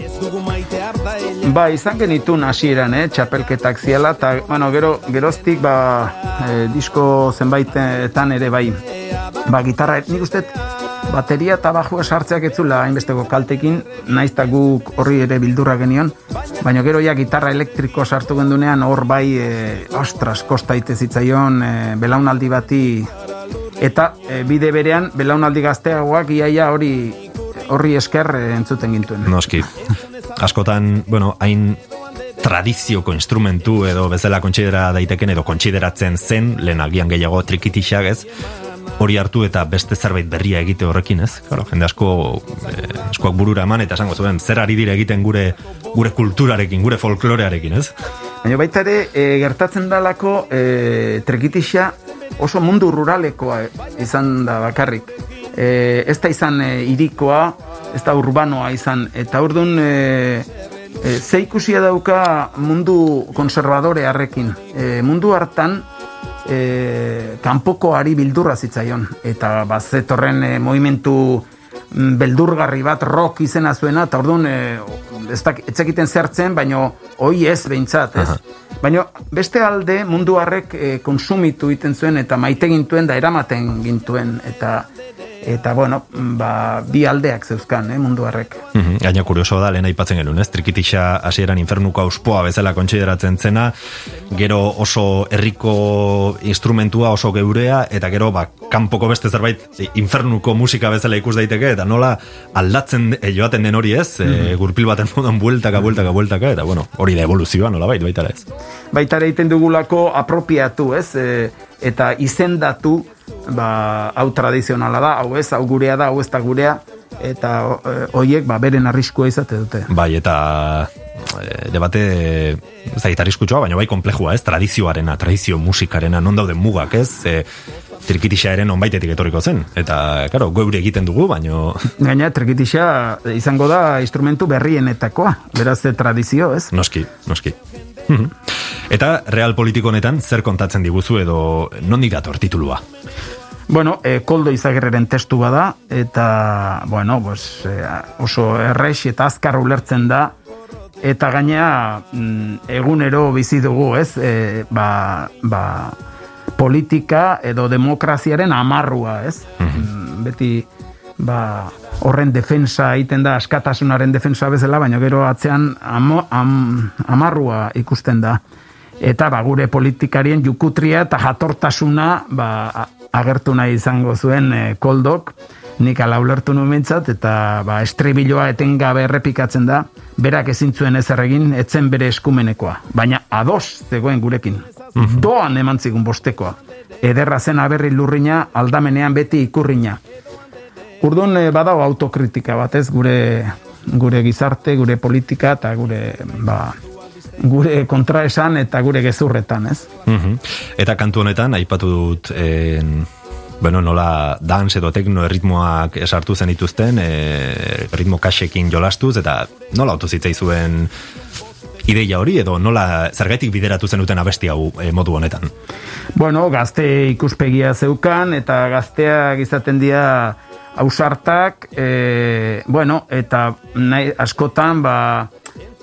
Ba, izan genitun hasieran, eh, txapelketak ziela, eta, bueno, gero, geroztik, ba, eh, disko zenbaitetan ere, bai, ba, gitarra, nik uste, bateria eta bajua sartzeak etzula hainbesteko kaltekin, naiz eta guk horri ere bildurra genion, baina gero ja gitarra elektriko sartu gendunean, hor bai, e, ostras, kosta zitzaion, e, belaunaldi bati, eta e, bide berean, belaunaldi gazteagoak iaia hori horri esker entzuten gintuen. Noski. Askotan, bueno, hain tradizioko instrumentu edo bezala kontsidera daiteken edo kontsideratzen zen, lehen agian gehiago trikitixak ez, hori hartu eta beste zerbait berria egite horrekin, ez? Claro, jende asko eh, askoak burura eman eta esango zuen zer ari dire egiten gure gure kulturarekin, gure folklorearekin, ez? Baina baita ere, e, gertatzen dalako e, trekitixa oso mundu ruralekoa izan da bakarrik. E, ez da izan e, irikoa, ez da urbanoa izan, eta urdun e, e, ze ikusia dauka mundu konservadore harrekin. E, mundu hartan, e, kanpokoari bildurra zitzaion. Eta bazetorren e, movimentu mm, beldurgarri bat rock izena zuena eta orduan e, ez dak, etzekiten zertzen baino hoi ez behintzat ez? Baino beste alde mundu harrek e, konsumitu iten zuen eta maite gintuen da eramaten gintuen. Eta eta bueno, ba, bi aldeak zeuzkan, eh, mundu harrek. Mm Gaina kurioso da, lehen aipatzen genuen, ez? Trikitixa hasieran infernuko auspoa bezala kontsideratzen zena, gero oso herriko instrumentua oso geurea, eta gero, ba, kanpoko beste zerbait infernuko musika bezala ikus daiteke, eta nola aldatzen e, joaten den hori ez, mm gurpil baten modan bueltaka, bueltaka, bueltaka, eta bueno, hori da evoluzioa, nola bait, baita ez. Baita egiten dugulako apropiatu, ez? E, eta izendatu, ba, hau tradizionala da, hau ez, hau gurea da, hau ez da gurea, eta e, hoiek ba, beren arriskua izate dute. Bai, eta e, debate zait arriskutxoa, baina bai komplejua, ez, tradizioarena, tradizio musikarena, non daude mugak, ez, e, trikitixa eren onbaitetik etorriko zen. Eta, karo, goeure egiten dugu, baino... Gaina, trikitixa izango da instrumentu berrienetakoa, beraz, tradizio, ez? Noski, noski. Eta real politiko honetan zer kontatzen diguzu edo non dator titulua? Bueno, e, koldo izagerreren testu bada, eta, bueno, pues, e, oso errex eta azkar ulertzen da, eta gainea mm, egunero bizi dugu, ez? E, ba, ba, politika edo demokraziaren amarrua, ez? Mm, beti, ba, horren defensa egiten da, askatasunaren defensa bezala, baina gero atzean am, amarrua ikusten da eta ba, gure politikarien jukutria eta jatortasuna ba, agertu nahi izango zuen e, koldok, nik ala ulertu numentzat, eta ba, estribiloa etengabe errepikatzen da, berak ezin zuen ezer egin, etzen bere eskumenekoa. Baina ados zegoen gurekin. Mhm. Doan eman zigun bostekoa. Ederra zen aberri lurrina, aldamenean beti ikurrina. Urdun e, badao autokritika batez gure gure gizarte, gure politika eta gure ba, gure kontraesan eta gure gezurretan, ez? Mm Eta kantu honetan, aipatu dut, en, bueno, nola dance edo tekno erritmoak esartu zen ituzten, e, ritmo kasekin jolastuz, eta nola autu zuen ideia hori, edo nola zergaitik bideratu zen duten abesti hau e, modu honetan? Bueno, gazte ikuspegia zeukan, eta gazteak izaten dira ausartak, e, bueno, eta nahi, askotan, ba,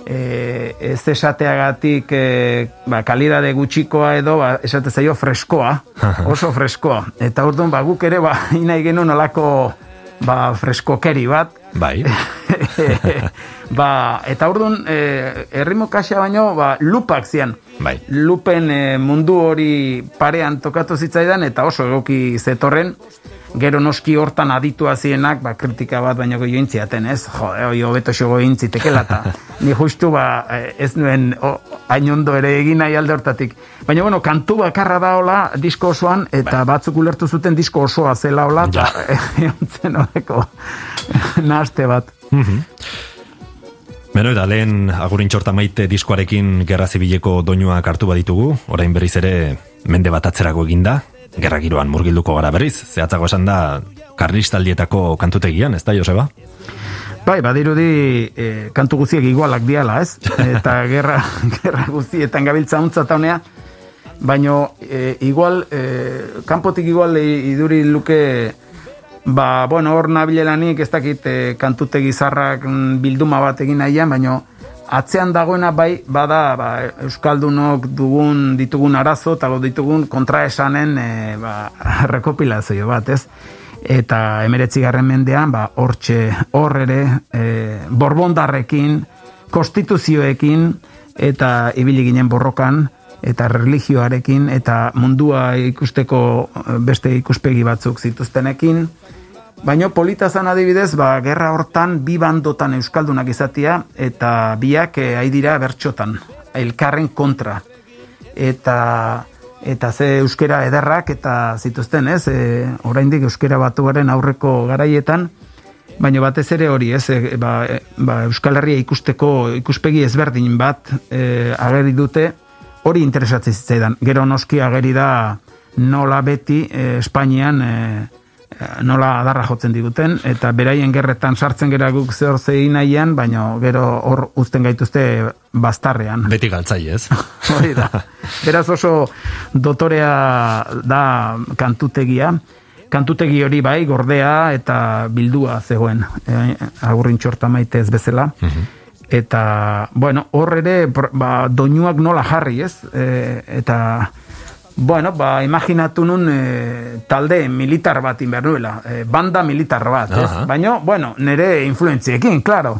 e, ez esateagatik e, ba, kalidade gutxikoa edo ba, esate zaio freskoa, oso freskoa. Eta orduan ba, guk ere ba, inai genuen olako ba, freskokeri bat. Bai. ba, eta orduan e, errimo kaxa baino ba, lupak zian. Bai. Lupen e, mundu hori parean tokatu zitzaidan eta oso egoki zetorren gero noski hortan aditua zienak, ba, kritika bat baino gehiago intziaten, ez? Jo, oi, hobeto xogo intzitekela, eta ni justu, ba, eh, ez nuen hain ondo ere egin nahi alde hortatik. Baina, bueno, kantu bakarra da hola, disko osoan, eta bai. batzuk ulertu zuten disko osoa zela hola, eta eontzen horreko nahaste bat. Mhm. Beno, eta lehen agurin txorta maite diskoarekin gerra zibileko doinuak hartu baditugu, orain berriz ere mende bat atzerago eginda, gerra giroan murgilduko gara berriz, zehatzago esan da karlistaldietako kantutegian, ez da, Joseba? Bai, badirudi e, kantu guziek igualak diala, ez? Eta gerra, gerra guztietan gabiltza untza taunea, baino e, igual, e, kanpotik igual iduri luke, ba, bueno, hor nabilelanik ez dakit e, kantutegi zarrak mm, bilduma bat egin nahian, baino, atzean dagoena bai bada ba, euskaldunok dugun ditugun arazo eta ditugun kontraesanen e, ba, rekopilazio bat, ez? Eta emeretzi garren mendean, ba, hortxe hor ere, e, borbondarrekin, konstituzioekin, eta ibili ginen borrokan, eta religioarekin, eta mundua ikusteko beste ikuspegi batzuk zituztenekin, Baina polita zan adibidez, ba, gerra hortan bi bandotan euskaldunak izatia eta biak eh, dira bertxotan, elkarren kontra. Eta eta ze euskera ederrak eta zituzten, ez? E, oraindik euskera batuaren aurreko garaietan, baina batez ere hori, ez? E, ba, e, ba, Euskal Herria ikusteko ikuspegi ezberdin bat e, ageri dute, hori interesatzen zitzaidan. Gero noski ageri da nola beti e, Espainian e, nola adarra jotzen diguten, eta beraien gerretan sartzen gera guk zer zein nahian, baina gero hor uzten gaituzte bastarrean. Beti galtzai, ez? Hori da. Beraz oso dotorea da kantutegia. Kantutegi hori bai, gordea eta bildua zegoen. E, agurrin txorta maite ez bezala. Mhm. Eta, bueno, hor ere, ba, doinuak nola jarri, ez? E, eta... Bueno, ba, imaginatu nun e, talde militar bat inbernuela, e, banda militar bat, ez? Baina, bueno, nire influentziekin, claro.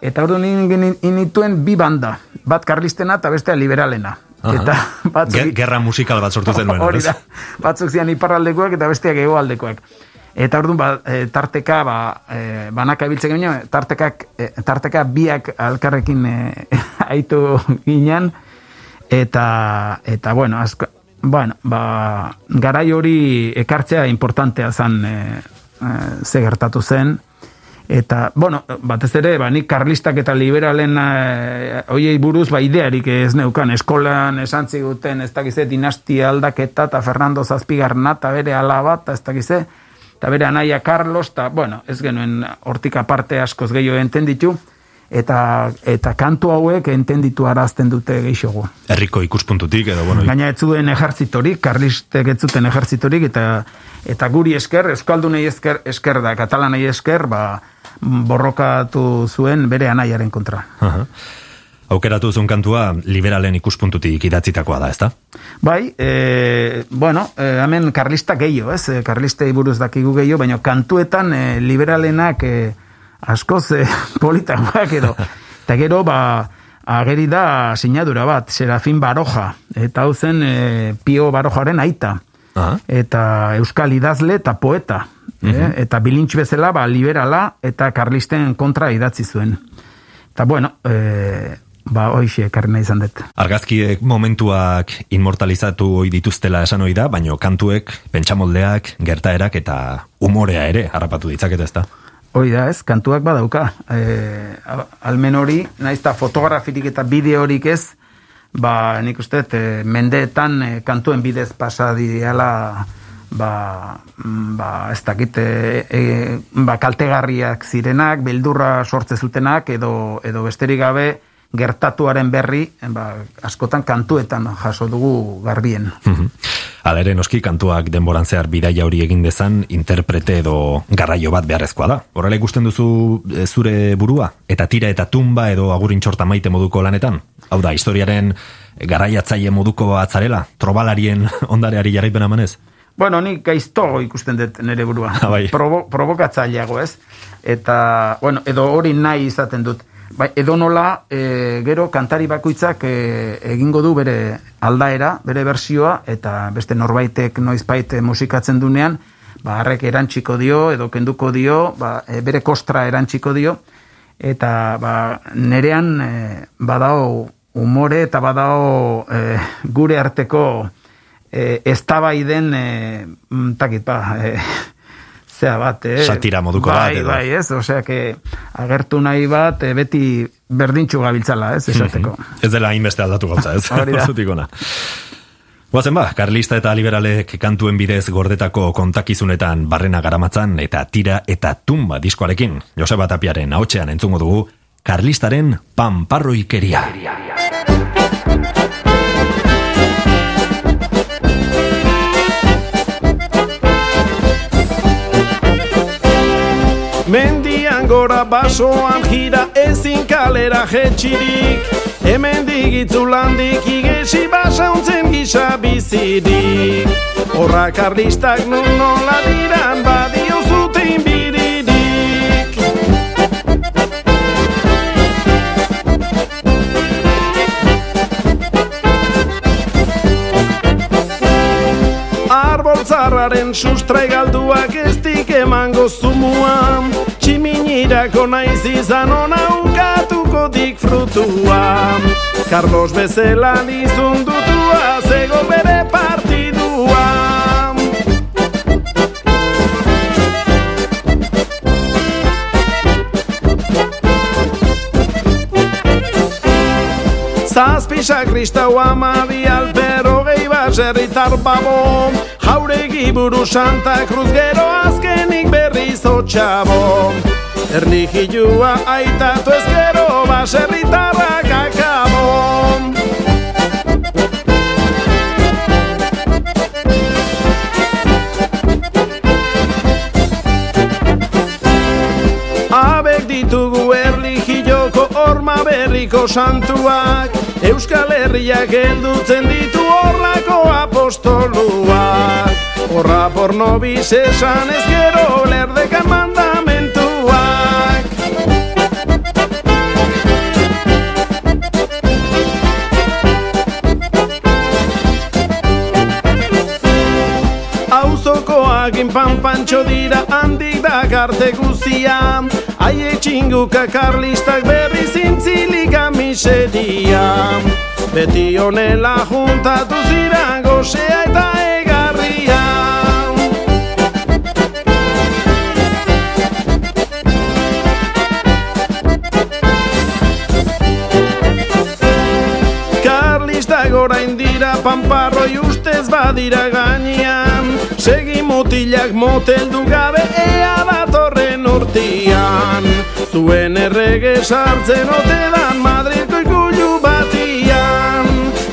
Eta hori nien inituen bi banda, bat karlistena eta bestea liberalena. Eta batzuk... Gerra musikal bat sortu zen Hori da, batzuk zian iparraldekoak eta besteak egoaldekoak. Eta orduan ba, e, tarteka ba, e, banaka ibiltzen ginen, tartekak, e, tarteka biak alkarrekin e, aitu ginen, eta, eta bueno, asko, Bueno, ba, garai hori ekartzea importantea zen e, e, ze gertatu zen. Eta, bueno, batez ere, ba, nik karlistak eta liberalen e, oiei buruz, ba, idearik ez neukan, eskolan esan ziguten, ez dakize, dinastia aldaketa, eta Fernando Zazpigarna, eta bere alaba, eta ez dakize, eta bere anaia Carlos, eta, bueno, ez genuen hortik aparte askoz gehiago entenditu, eta eta kantu hauek entenditu arazten dute geixogu. Herriko ikuspuntutik edo bueno. Gaina ez zuen ejertzitorik, karlistek ez zuten ejertzitorik eta eta guri esker, euskaldunei esker, esker da, katalanei esker, ba, borrokatu zuen bere anaiaren kontra. Uh Aukeratu zuen kantua liberalen ikuspuntutik idatzitakoa da, ezta? Bai, e, bueno, e, hemen karlista gehiago, ez? E, karlistei buruz dakigu gehiago, baina kantuetan e, liberalenak e, askoz eh, politagoak edo. Eta gero, ba, ageri da sinadura bat, Serafin Baroja, eta hau zen eh, Pio Barojaren aita. Eta Euskal idazle eta poeta. eh? Eta bilintx bezala, ba, liberala eta karlisten kontra idatzi zuen. Eta bueno, eh, ba, hoxe, karrena izan dut. Argazkiek momentuak inmortalizatu hoi dituztela esan hoi da, baino kantuek, pentsamoldeak, gertaerak eta umorea ere harrapatu ditzaket ez da? Hoi da, ez, kantuak badauka. E, almen hori, naiz eta fotografirik eta bideorik ez, ba, nik uste, e, mendeetan e, kantuen bidez pasa diala, ba, mm, ba, ez dakit, e, e, ba, kaltegarriak zirenak, beldurra sortze zutenak, edo, edo besterik gabe, gertatuaren berri, ba, askotan kantuetan jaso dugu garbien. Mhm. Hala ere, noski kantuak denboran zehar bidaia hori egin dezan, interprete edo garraio bat beharrezkoa da. Horrela ikusten duzu e, zure burua? Eta tira eta tumba edo agurin txorta maite moduko lanetan? Hau da, historiaren garaiatzaile moduko atzarela? Trobalarien ondareari jarraipen amanez? Bueno, ni gaizto ikusten dut nire burua. Ah, bai. Provo, provokatzaileago ez. Eta, bueno, edo hori nahi izaten dut. Bai, edo nola, e, gero kantari bakoitzak e, egingo du bere aldaera, bere bersioa, eta beste norbaitek noizbait musikatzen dunean, ba, harrek erantxiko dio, edo kenduko dio, ba, e, bere kostra erantxiko dio, eta ba, nerean e, badao umore eta badao e, gure arteko e, ez tabaiden, e, mm, takit, ba, e, zea bat, eh? Satira moduko bai, bat, edo. Bai, ez, osea, que agertu nahi bat, eh, beti berdintxu gabiltzala, ez, esateko. ez dela inbeste aldatu gauza, ez? Hori da. Guazen ba, Karlista eta Liberalek kantuen bidez gordetako kontakizunetan barrena garamatzan eta tira eta tumba diskoarekin. Joseba Tapiaren haotxean entzungo dugu, Karlistaren pamparroikeria. Gora basoan jira ezin kalera jetxirik Hemen digitzu landik igesi basauntzen gisa bizirik. Horra karlistak nun nola diran badio zuten Arboltzarraren sustrai galduak ez dik emango zumuan. Tximinirako naiz izan ona ukatuko dik frutua. Carlos bezela dizun dutua zego bere partidua. Zazpisa kristau amabi alpero baserritar babo Jauregi buru Santa Cruz gero azkenik berriz otxabo Erlijioa aitatu ez gero baserritarrak akabo horma berriko santuak Euskal Herriak heldutzen ditu horlako apostoluak. Horra porno bizesan ez gero lerdekan mandamentuak Auzokoak inpanpantxo dira handik da garte guzia. Aie txinguka karlistak berri zintzilika miseria Beti honela juntatu zira gozea eta egarria. Karlistak orain dira pamparroi ustez badira gainean mutilak moteldu gabe ea datorren urtian Zuen errege sartzen ote dan Madrilko ikulu batian.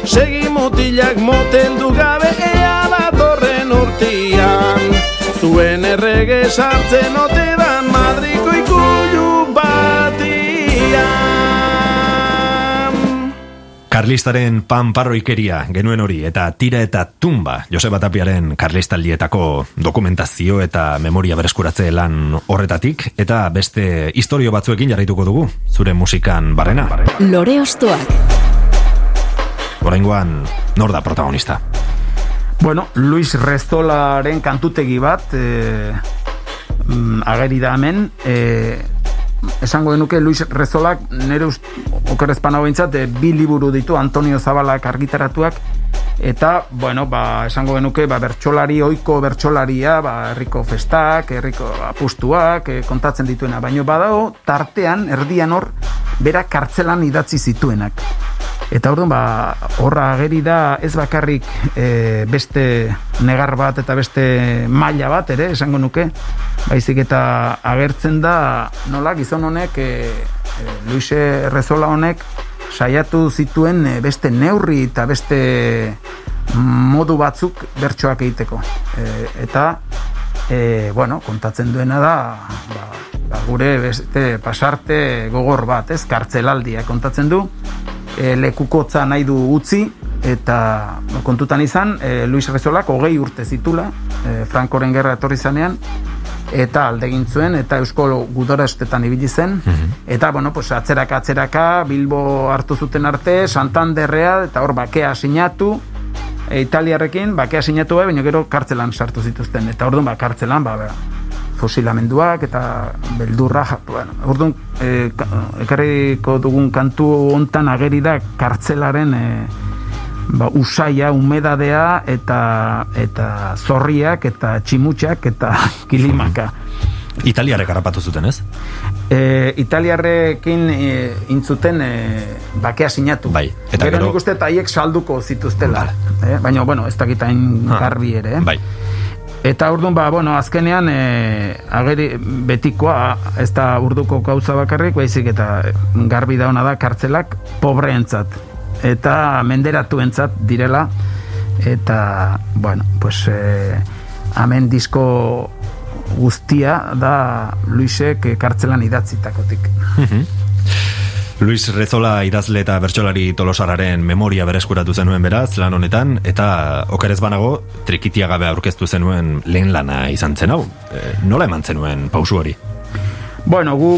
Segi mutilak moteldu gabe ea datorren urtian Zuen errege sartzen ote Madrilko ikulu batian Karlistaren panparroikeria genuen hori eta tira eta tumba Joseba Tapiaren karlistaldietako dokumentazio eta memoria bereskuratze lan horretatik eta beste historio batzuekin jarraituko dugu zure musikan barrena. Lore Ostoak. Oraingoan nor da protagonista? Bueno, Luis Rezolaren kantutegi bat e, ageri da hemen e, esango denuke Luis Rezolak nire okerrezpan hau bintzat, e, bi liburu ditu Antonio Zabalak argitaratuak eta, bueno, ba, esango genuke ba, bertsolari, oiko bertsolaria ba, herriko festak, herriko apustuak e, kontatzen dituena, baino badago tartean, erdian hor bera kartzelan idatzi zituenak Eta orduan, ba, horra ageri da ez bakarrik e, beste negar bat eta beste maila bat ere, esango nuke, baizik eta agertzen da nola gizon honek, e, e, Luise Errezola honek, saiatu zituen beste neurri eta beste modu batzuk bertsoak egiteko. E, eta, e, bueno, kontatzen duena da, ba, ba, gure beste pasarte gogor bat, ez, kartzelaldia kontatzen du, e, lekukotza nahi du utzi eta kontutan izan e, Luis Rezolak hogei urte zitula e, Frankoren gerra etorri zanean eta aldegin zuen eta Eusko gudora estetan ibili zen. Eta bueno, pues, atzeraka atzeraka Bilbo hartu zuten arte Santanderrea eta hor bakea sinatu e, Italiarrekin bakea sinatu baina gero kartzelan sartu zituzten. Eta orduan ba, kartzelan ba, ba, fusilamenduak eta beldurra bueno, orduan e, ekarriko dugun kantu hontan ageri da kartzelaren e, ba, usaia, humedadea eta eta zorriak eta tximutxak eta kilimaka Italiarek harrapatu zuten, ez? E, Italiarrekin e, intzuten e, bakea sinatu. Bai, eta gero... gero- nik uste haiek salduko zituztela. Vale. Eh? Baina, bueno, ez dakitain Ha. garbi ere. Eh? Bai. Eta orduan, ba, bueno, azkenean e, ageri betikoa ez da urduko gauza bakarrik, baizik eta garbi dauna da kartzelak pobreentzat eta menderatuentzat direla eta, bueno, pues e, hemen disko guztia da Luisek kartzelan idatzitakotik. Luis Rezola idazle eta bertsolari tolosararen memoria bereskuratu zenuen beraz lan honetan eta okerez banago trikitia gabe aurkeztu zenuen lehen lana izan zen hau. E, nola eman zenuen pausu hori? Bueno, gu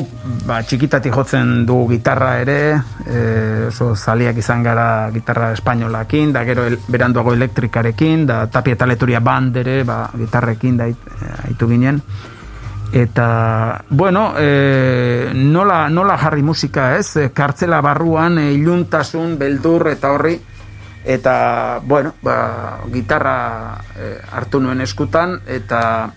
ba, txikitatik jotzen du gitarra ere, e, oso zaliak izan gara gitarra espainolakin, da gero el, beranduago elektrikarekin, da tapia eta leturia band ere, ba, gitarrekin da ait- eh, aitu ginen. Eta, bueno, e, nola, nola jarri musika ez, E, kartzela barruan, e, iluntasun, beldur eta horri, eta, bueno, ba, gitarra e, hartu nuen eskutan, eta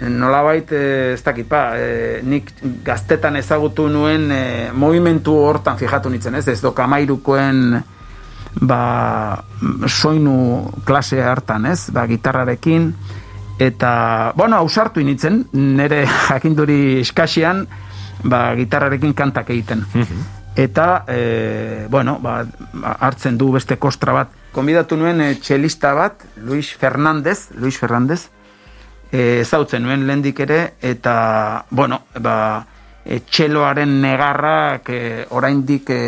nolabait eh, ez dakit ba, eh, nik gaztetan ezagutu nuen eh, movimentu hortan fijatu nintzen, ez? Ez dokamairukoen ba, soinu klase hartan, ez? Ba, gitarrarekin, eta, bueno, ausartu initzen, nire jakinduri eskasian, ba, gitarrarekin kantak egiten. Eta, e, bueno, ba, hartzen du beste kostra bat. Konbidatu nuen e, txelista bat, Luis Fernandez, Luis Fernandez, e, zautzen nuen lendik ere, eta, bueno, ba, e, txeloaren negarrak e, oraindik e,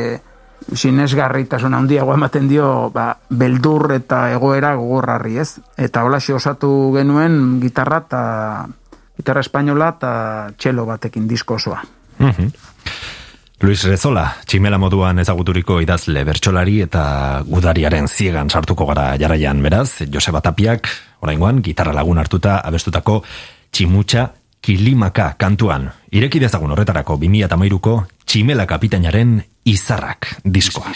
sinesgarritasun handiago ematen dio ba, beldur eta egoera gogorrarri, ez? Eta hola osatu genuen gitarra eta gitarra espainola eta txelo batekin disko osoa. Mhm. Luis Rezola, tximela moduan ezaguturiko idazle bertsolari eta gudariaren ziegan sartuko gara jarraian beraz, Joseba Tapiak, oraingoan, gitarra lagun hartuta abestutako tximutxa kilimaka kantuan. Ireki dezagun horretarako 2008ko tximela kapitainaren izarrak diskoa.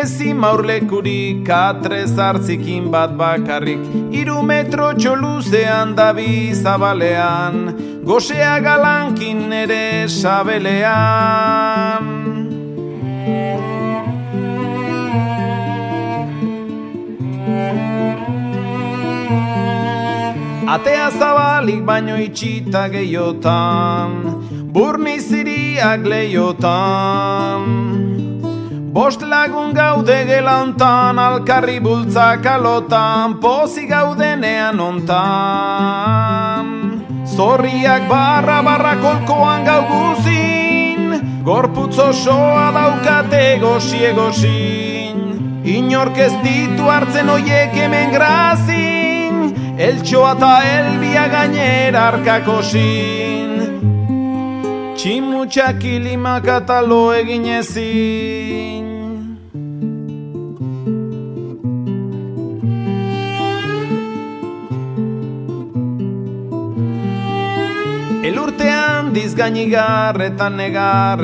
Iturrik ezi maurlekurik Atrez hartzikin bat bakarrik. Iru metro txoluzean dabi zabalean Gosea galankin ere sabelean. Atea zabalik baino itxita gehiotan Burni ziriak leiotan Bost lagun gaude gelantan, alkarri bultzak alotan, pozi gaudenean ontan. Zorriak barra barra kolkoan gau guzin, gorputz osoa daukate gozi egozin. Inork ez ditu hartzen oiek hemen grazin, eltsoa eta elbia gainera arkakosin. Tximutxak ilimak atalo egin ezin. Elurtean dizgainigar eta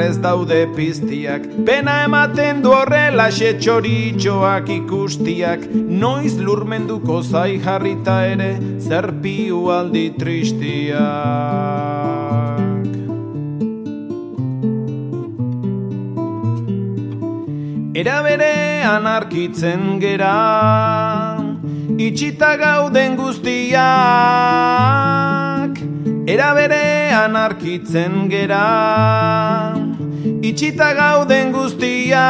ez daude piztiak. Pena ematen du horrela txoritxoak ikustiak. Noiz lurmenduko zai jarrita ere zer piu aldi tristiak Era berean arkitzen gera Itxita gauden guztiak. Era berean arkitzen gera Itxita gauden guztiak.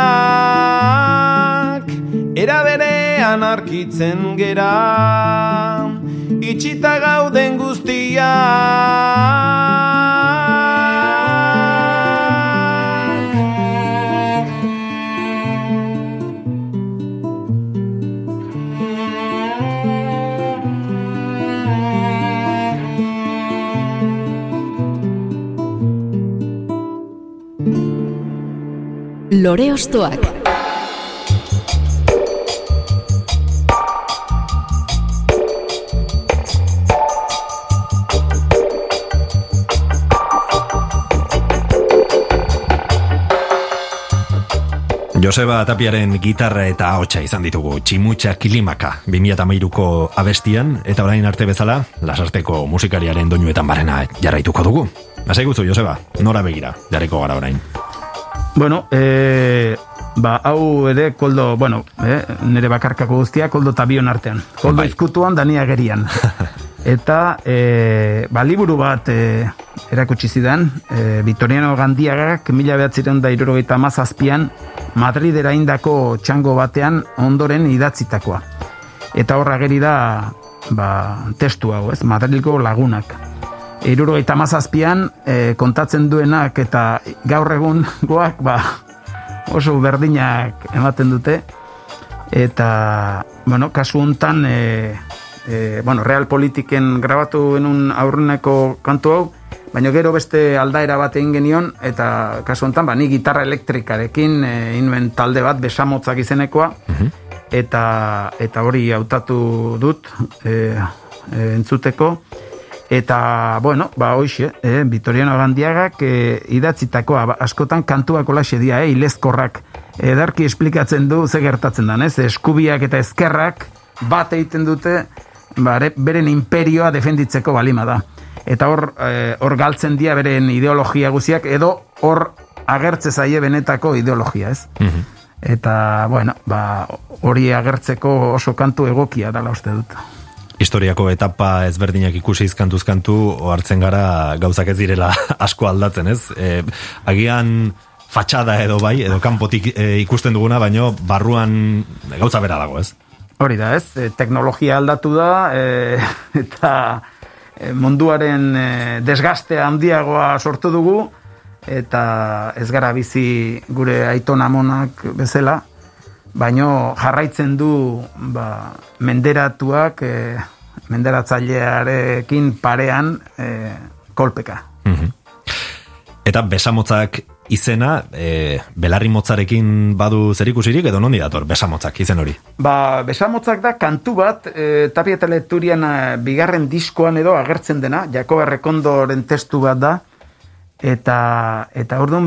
Era berean arkitzen gera Itxita gauden guztiak Lore Ostoak Joseba Tapiaren gitarra eta ahotsa izan ditugu Tximutxa Kilimaka 2008ko abestian eta orain arte bezala lasarteko musikariaren doinuetan barrena jarraituko dugu. Lasai guzu, Joseba, nora begira, jarriko gara orain. Bueno, e, ba, hau ere koldo, bueno, e, nire bakarkako guztia, koldo eta bion artean. Koldo Bai. izkutuan, dania gerian. Eta, e, ba, liburu bat e, erakutsi zidan, e, Vitoriano Gandiagak, mila behatziren da irurogeita mazazpian, Madridera indako txango batean ondoren idatzitakoa. Eta horra geri da, ba, testu hau, ez, Madrilgo lagunak. Irurogeita mazazpian e, kontatzen duenak eta gaur egun goak, ba, oso berdinak ematen dute. Eta, bueno, kasu hontan, e, e, bueno, real politiken grabatu genuen aurreneko kantu hau, baina gero beste aldaera bat egin genion, eta kasu hontan, ba, ni gitarra elektrikarekin e, inuen talde bat besamotzak izenekoa, eta, eta hori hautatu dut e, e, entzuteko, Eta, bueno, ba, hoxe, eh, Vitoriano Gandiagak eh, idatzitako ba, askotan kantuak olaxe dia, eh, ilezkorrak edarki esplikatzen du ze gertatzen dan, ez? Eskubiak eta ezkerrak bat egiten dute bare, beren imperioa defenditzeko balima da. Eta hor, eh, hor galtzen dia beren ideologia guziak, edo hor agertze zaie benetako ideologia, ez? Mhm. Eta, bueno, ba, hori agertzeko oso kantu egokia dala uste dut historiako etapa ezberdinak ikusi izkantuz kantu ohartzen gara gauzak ez direla asko aldatzen, ez? E, agian fatxada edo bai, edo kanpotik e, ikusten duguna, baino barruan gauza bera dago, ez? Hori da, ez? E, teknologia aldatu da, e, eta e, munduaren e, desgaste handiagoa sortu dugu, eta ez gara bizi gure aiton amonak bezala, baino jarraitzen du ba, menderatuak e, menderatzailearekin parean e, kolpeka. Mhm. Eta besamotzak izena, e, belarri motzarekin badu zerikusirik edo nondi dator besamotzak izen hori? Ba, besamotzak da kantu bat, e, tapia teleturian bigarren diskoan edo agertzen dena, Jakob Errekondoren testu bat da, eta, eta orduan,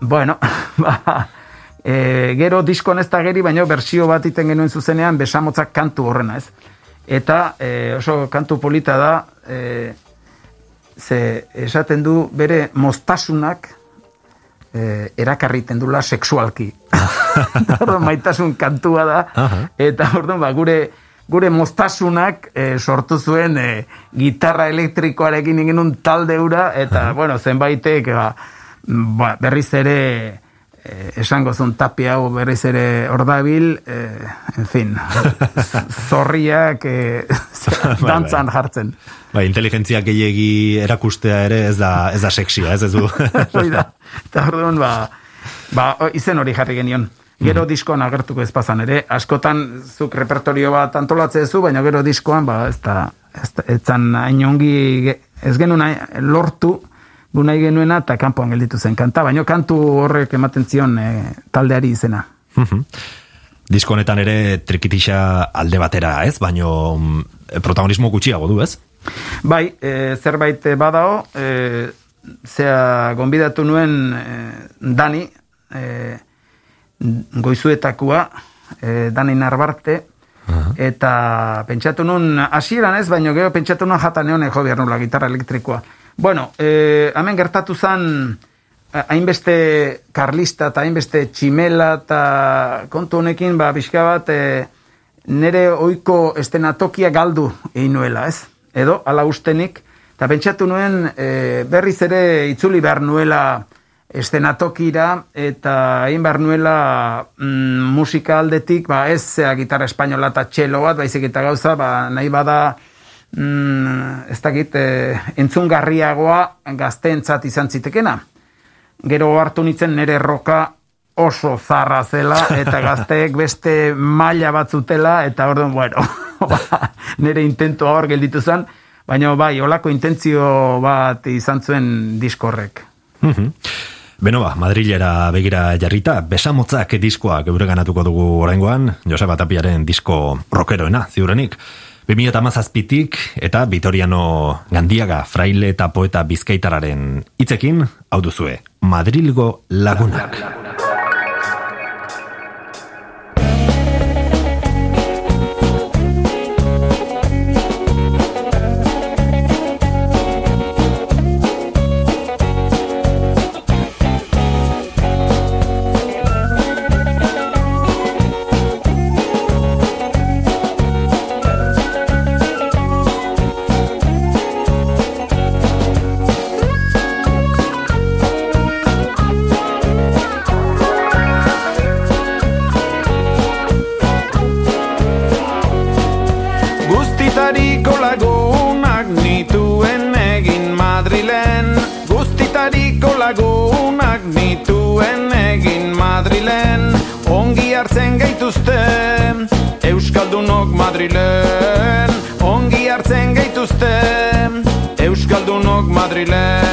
bueno, ba, e, gero diskoan ez da geri, baina bersio bat iten genuen zuzenean besamotzak kantu horrena ez. Eta e, oso kantu polita da, e, ze esaten du bere mostasunak e, erakarriten dula sexualki. maitasun kantua da, eta orduan ba, gure gure mostasunak e, sortu zuen e, gitarra elektrikoarekin ingin talde ura, eta, bueno, zenbaitek, ba, ba, berriz ere, esango zun tapi hau berriz ere ordabil, eh, en fin, zorriak eh, bai, bai. dantzan jartzen. Ba, inteligentzia gehiegi erakustea ere ez da, ez da sexia, ez ez du. da, eta orduan, ba, ba, izen hori jarri genion. Gero mm. diskoan agertuko ez pasan ere, askotan zuk repertorio bat antolatze zu, baina gero diskoan, ba, ez da, ez da, ez da, ez genuen lortu, gu nahi genuena eta kanpoan gelditu zen kanta, baina kantu horrek ematen zion e, taldeari izena. Mhm. Disko honetan ere trikitisa alde batera, ez? Baino mm, protagonismo gutxiago du, ez? Bai, e, zerbait badao, e, zea gonbidatu nuen e, Dani, e, goizuetakua, e, Dani Narbarte, eta pentsatu nuen, hasieran ez, baino gero pentsatu nuen jatan egon jo nula gitarra elektrikoa. Bueno, eh, hemen gertatu zan eh, hainbeste karlista eta hainbeste tximela eta kontu honekin, ba, bizka bat, e, nere oiko estenatokia galdu egin nuela, ez? Edo, ala ustenik, eta pentsatu nuen e, berriz ere itzuli behar nuela estenatokira eta egin behar nuela mm, musika aldetik, ba, ez zea gitarra espainola eta txelo bat, baizik eta gauza, ba, nahi bada, mm, ez dakit, e, entzungarriagoa gazteentzat izan zitekena. Gero hartu nitzen nere roka oso zarra zela, eta gazteek beste maila batzutela, eta orduan, bueno, ba, nere intento hor gelditu zen, baina bai, olako intentzio bat izan zuen diskorrek. Mhm. Beno ba, Madrilera begira jarrita, besamotzak diskoa geure ganatuko dugu oraingoan, Joseba Tapiaren disko rokeroena, ziurenik. 2008 eta Vitoriano Gandiaga, fraile eta poeta bizkaitararen hitzekin hau duzue, Madrilgo lagunak. Madrilen Ongi hartzen gaituzte. Euskaldunok Madrilen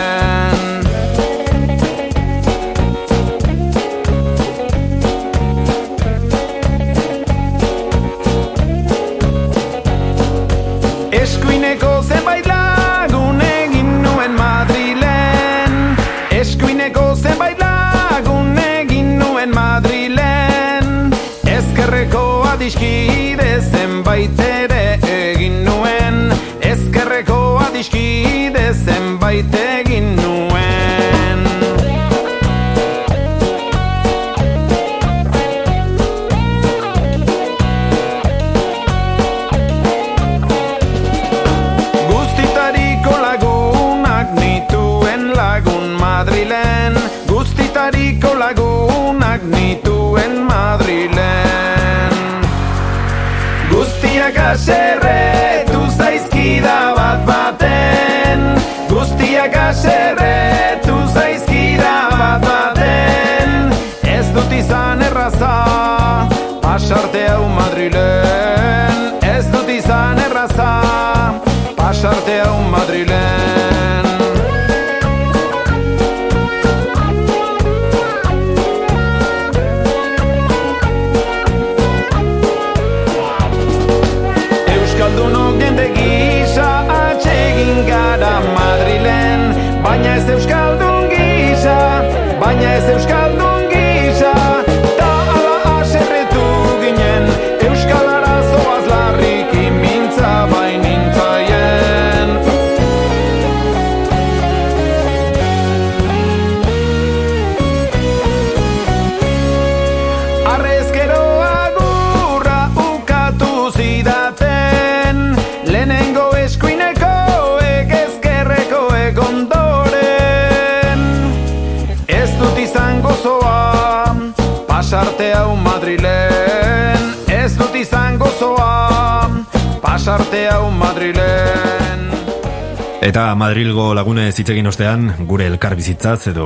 pasarte hau Madrilen Eta Madrilgo lagune zitzegin ostean, gure elkar bizitzaz edo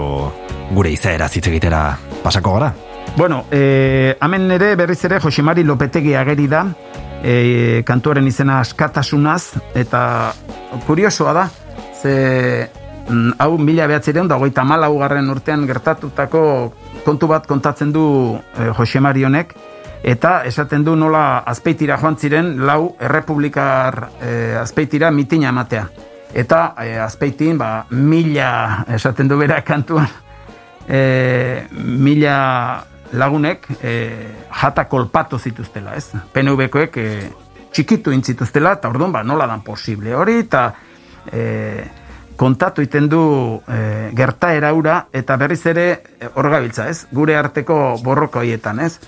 gure izaera zitzegitera pasako gara. Bueno, e, hemen ere berriz ere Josemari Lopetegi ageri da, e, kantuaren izena askatasunaz, eta kuriosoa da, ze mm, hau mila behatzireun da hogeita malaugarren urtean gertatutako kontu bat kontatzen du e, Josemari honek, eta esaten du nola azpeitira joan ziren lau errepublikar e, azpeitira mitina ematea. Eta e, azpeitin, ba, mila, esaten du bera kantuan, e, mila lagunek e, jata kolpatu zituztela, ez? PNV-koek e, txikitu intzituztela, eta orduan, ba, nola dan posible hori, eta e, kontatu iten du e, gertaera ura, eta berriz ere e, hor gabiltza, ez? Gure arteko borroko hoietan, ez?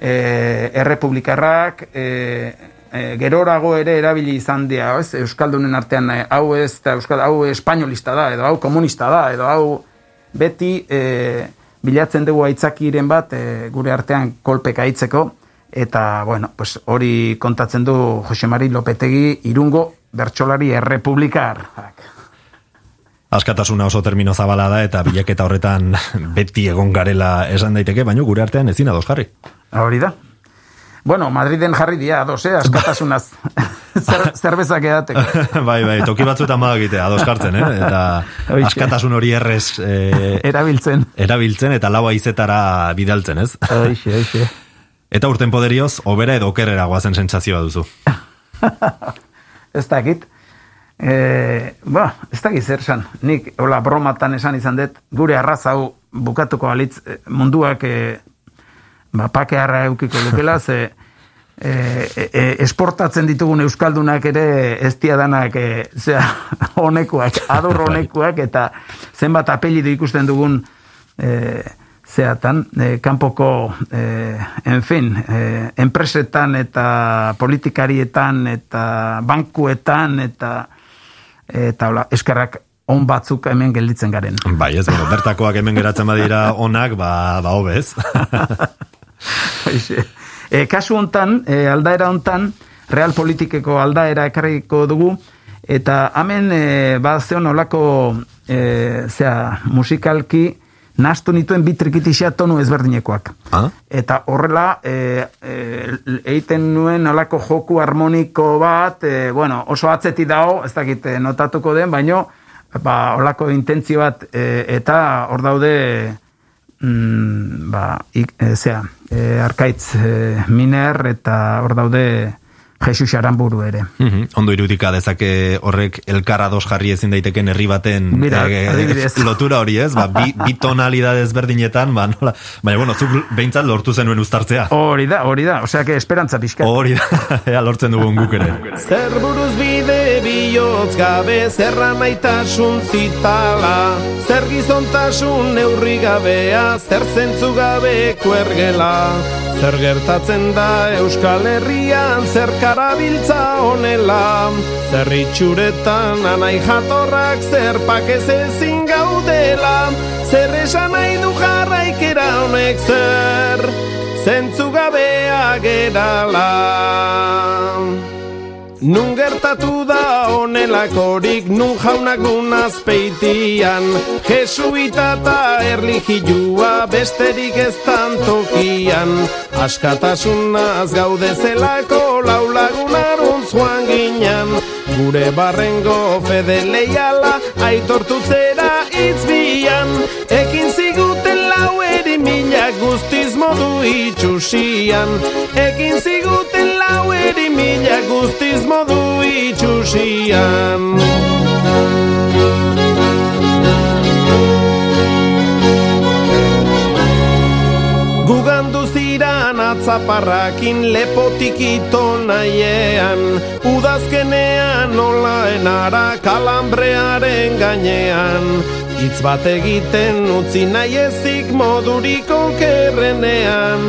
E, errepublikarrak, e, e, gerorago ere erabili izan dira, ez? Euskaldunen artean, hau ez, eta Euskal, hau espainolista da, edo hau komunista da, edo hau beti e, bilatzen dugu aitzakiren bat e, gure artean kolpeka aitzeko, eta, bueno, pues hori kontatzen du Jose Mari Lopetegi irungo bertsolari errepublikar. Askatasuna oso termino zabala da eta bilaketa horretan beti egon garela esan daiteke, baina gure artean ezin ados jarri. Hori da. Bueno, Madriden jarri dia, ados, eh? askatasunaz. Zer, zerbezak edateko. bai, bai, toki batzuetan badakite, ados jartzen, eh? Eta askatasun hori errez eh, Erabiltzen. erabiltzen eta lau izetara bidaltzen, ez? Hoxe, hoxe. Eta urten poderioz, obera edo okerrera guazen sentsazioa duzu. Ez dakit. E, ba, ez dakit zer esan. Nik, hola, bromatan esan izan dut, gure arraz hau bukatuko alitz eh, munduak e, ba, pakearra eukiko lukela, ze e, e, esportatzen ditugun euskaldunak ere ez danak e, zera, honekuak, ador honekuak, eta zenbat apellido ikusten dugun e, zeatan, e, kanpoko, e, en fin, e, enpresetan eta politikarietan eta bankuetan eta eta hola, eskerrak on batzuk hemen gelditzen garen. Bai, ez, bueno, bertakoak hemen geratzen badira onak, ba, ba hobez. E, kasu hontan, e, aldaera hontan, real politikeko aldaera ekarriko dugu, eta hemen e, bazeon olako e, zera, musikalki nastu nituen bi trikitixea tonu ezberdinekoak. Ah? Eta horrela, e, e, eiten nuen olako joku harmoniko bat, e, bueno, oso atzeti dago, ez dakit notatuko den, baino, ba, olako intentzio bat, e, eta hor daude, mm, ba, ik, e, zea, e, arkaitz e, miner, eta hor daude, Jesus Aramburu ere. Mm Ondo irudika dezake horrek elkarra dos jarri ezin daiteken herri baten Mira, eh, lotura hori ez, ba, bi, bi tonalidades berdinetan, ba, nola, baina bueno, zuk behintzat lortu zenuen uztartzea. Hori da, hori da, osea, que esperantza pixka. Hori da, ea lortzen dugun guk ere. Zer buruz bide bihotz gabe, zerra maitasun zitala, zer gizontasun neurri gabea, zer zentzu gabe kuergela. Zer gertatzen da Euskal Herrian, zer karabiltza honela, zer itxuretan anai jatorrak, zer pakez ezin gaudela, zer esan nahi du jarraikera honek zer, zentzu gabea gerala. Nun gertatu da honelakorik, nun jaunak nun azpeitian. Jesuita eta erlijilua besterik ez tokian Askatasunaz gaude zelako laulagun aruntzuan ginen Gure barrengo fede leiala aitortutzera itzbian Ekin ziguten lau eri mila guztiz modu itxusian. Ekin ziguten lau eri mila guztiz modu itxusian. Gugandu ziran atzaparrakin lepotik ito nahiean Udazkenean nola enara kalambrearen gainean Itz bat egiten utzi nahi ezik modurik okerrenean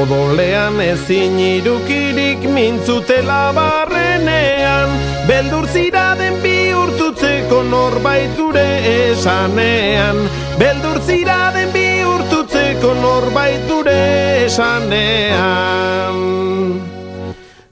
Odolean ezin irukirik mintzutela barrenean. Beldur ziraden bihurtutzeko norbait gure esanean. Beldur ziraden bihurtutzeko norbait gure esanean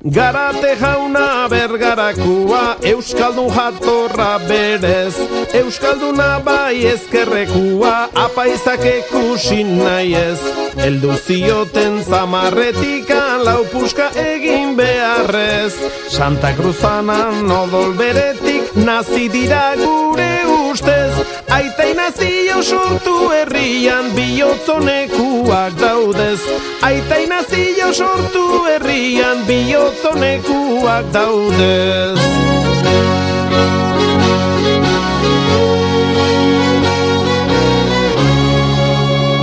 Garate jauna bergarakua, Euskaldun jatorra berez. Euskalduna bai ezkerrekua, apaizak ekusin nahi ez Eldu zioten zamarretikan, lau puska egin beharrez. Santa Cruzanan odol beretik, nazi dira gure ustez Aitai nazio sortu herrian, bihotzonekuak daudez. Aitai nazio sortu herrian, bihotzonekuak daudez.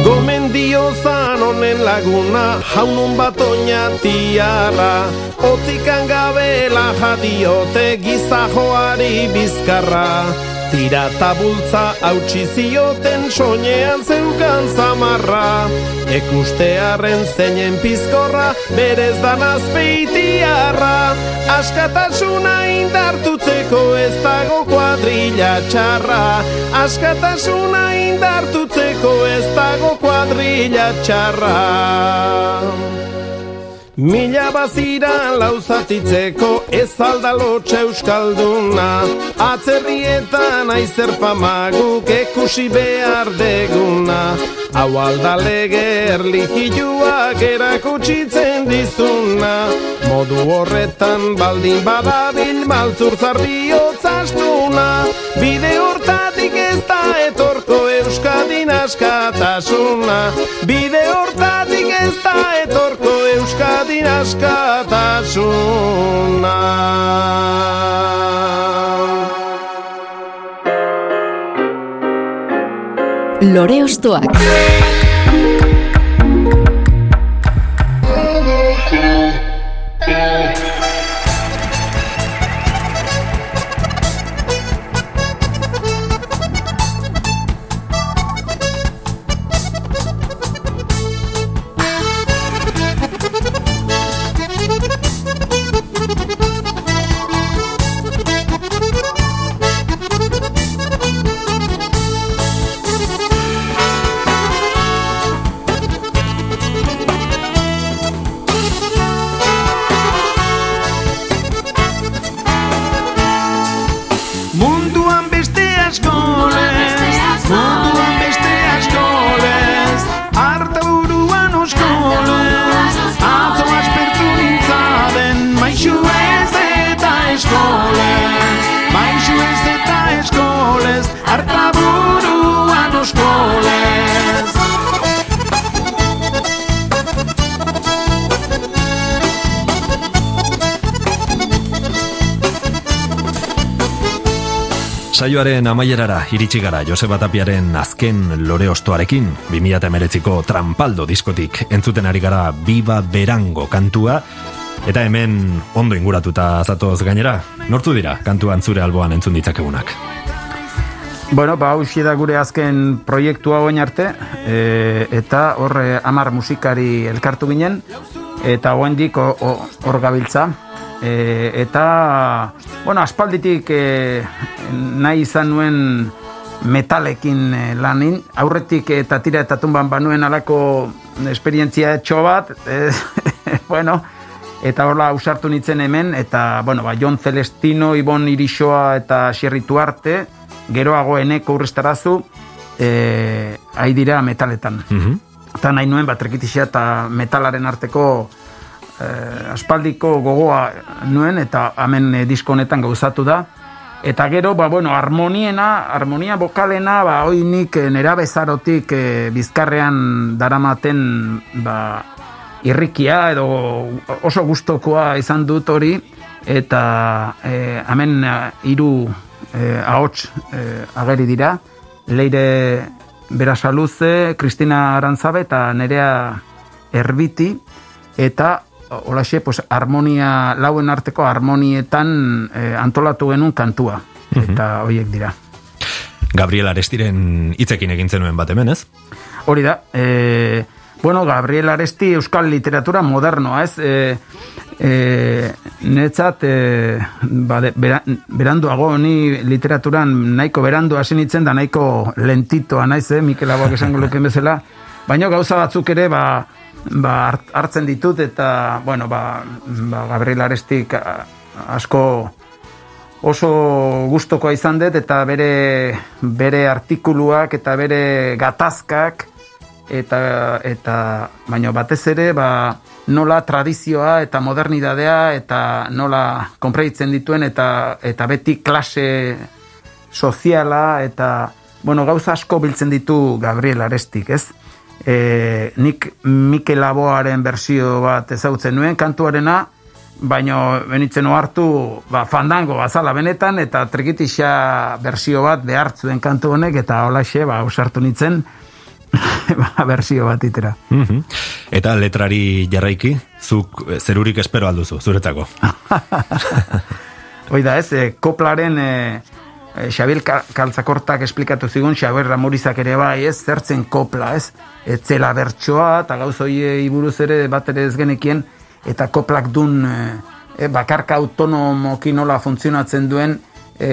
Gomendio zan honen laguna, jaunun bat oinatiara Otzikan gabela jadiote gizajoari bizkarra Tira tabultza hautsi zioten soinean zeukan zamarra. Ekustearen zeinen pizkorra berez dan azpeitiarra. Askatasuna indartutzeko ez dago kuadrilla txarra. Askatasuna indartutzeko ez dago kuadrilla txarra Mila bazira lauzatitzeko ez aldalotxe euskalduna? Atzerrietan aizer famaguk ekusi behar deguna. Hau aldalege erlijiluak erakutsitzen dizuna Modu horretan baldin badabil maltzur zarbiotz astuna Bide hortatik ez da etorko euskadin askatasuna. Bide hortatik ez da etorko euskadin askatasuna. Lore Ostoak Saioaren amaierara iritsi gara Joseba Tapiaren azken lore ostoarekin 2008ko trampaldo diskotik entzuten ari gara Biba Berango kantua eta hemen ondo inguratuta zatoz gainera. Nortu dira kantuan zure alboan entzun ditzakegunak? Bueno, ba, hausia da gure azken proiektua oin arte e, eta horre amar musikari elkartu ginen eta oendik hor gabiltza e, eta bueno, aspalditik e, nahi izan nuen metalekin e, lanin, aurretik eta tira eta tumban banuen alako esperientzia etxo bat, e, bueno, eta horla usartu nintzen hemen, eta, bueno, ba, Jon Celestino, Ibon Irisoa eta Xerritu Arte, geroago eneko urrestarazu, e, dira metaletan. Mm Eta nahi nuen, bat eta metalaren arteko eh, aspaldiko gogoa nuen eta hemen eh, disko honetan gauzatu da. Eta gero ba bueno harmoniena harmonia vokalena ba hoy nik eh, nera bezarotik eh, bizkarrean daramaten ba irrikia edo oso gustokoa izan dut hori. Eta eh, hemen eh, hiru eh, ahots eh, ageri dira. Leire Berasaluze, Kristina Arantzabe eta Nerea Erbiti eta olaxe, pues, harmonia, lauen arteko harmonietan eh, antolatu genuen kantua. Mhm. Eta horiek dira. Gabriel Arestiren hitzekin egin zenuen bat hemen, ez? Hori da. E, bueno, Gabriel Aresti euskal literatura modernoa, ez? E, e, netzat, e, ba, beranduago, ni literaturan nahiko berandu hasi nintzen da nahiko lentitoa naiz, eh? Mikel Aboak esango luken bezala. Baina gauza batzuk ere, ba, ba, hartzen ditut eta bueno, ba, ba, Gabriel Arestik asko oso gustokoa izan dut eta bere, bere artikuluak eta bere gatazkak eta, eta baina batez ere ba, nola tradizioa eta modernidadea eta nola konpreitzen dituen eta, eta beti klase soziala eta bueno, gauza asko biltzen ditu Gabriel Arestik, ez? E, nik Mikel Laboaren bersio bat ezautzen nuen kantuarena, baino benitzen hartu ba, fandango bazala benetan, eta trikitixa bersio bat behartzuen kantu honek, eta holaxe, ba, usartu nintzen, ba, bersio bat itera. Mm Eta letrari jarraiki, zuk zerurik espero alduzu, zuretzako. Oida ez, e, koplaren... E, Eh, Xabiel Kaltzakortak esplikatu zigun, Xabiel Ramorizak ere bai, ez, zertzen kopla, ez, etzela bertsoa, eta gauz hoi iburuz ere bat ere ez genekien, eta koplak dun e, bakarka autonomoki nola funtzionatzen duen, e,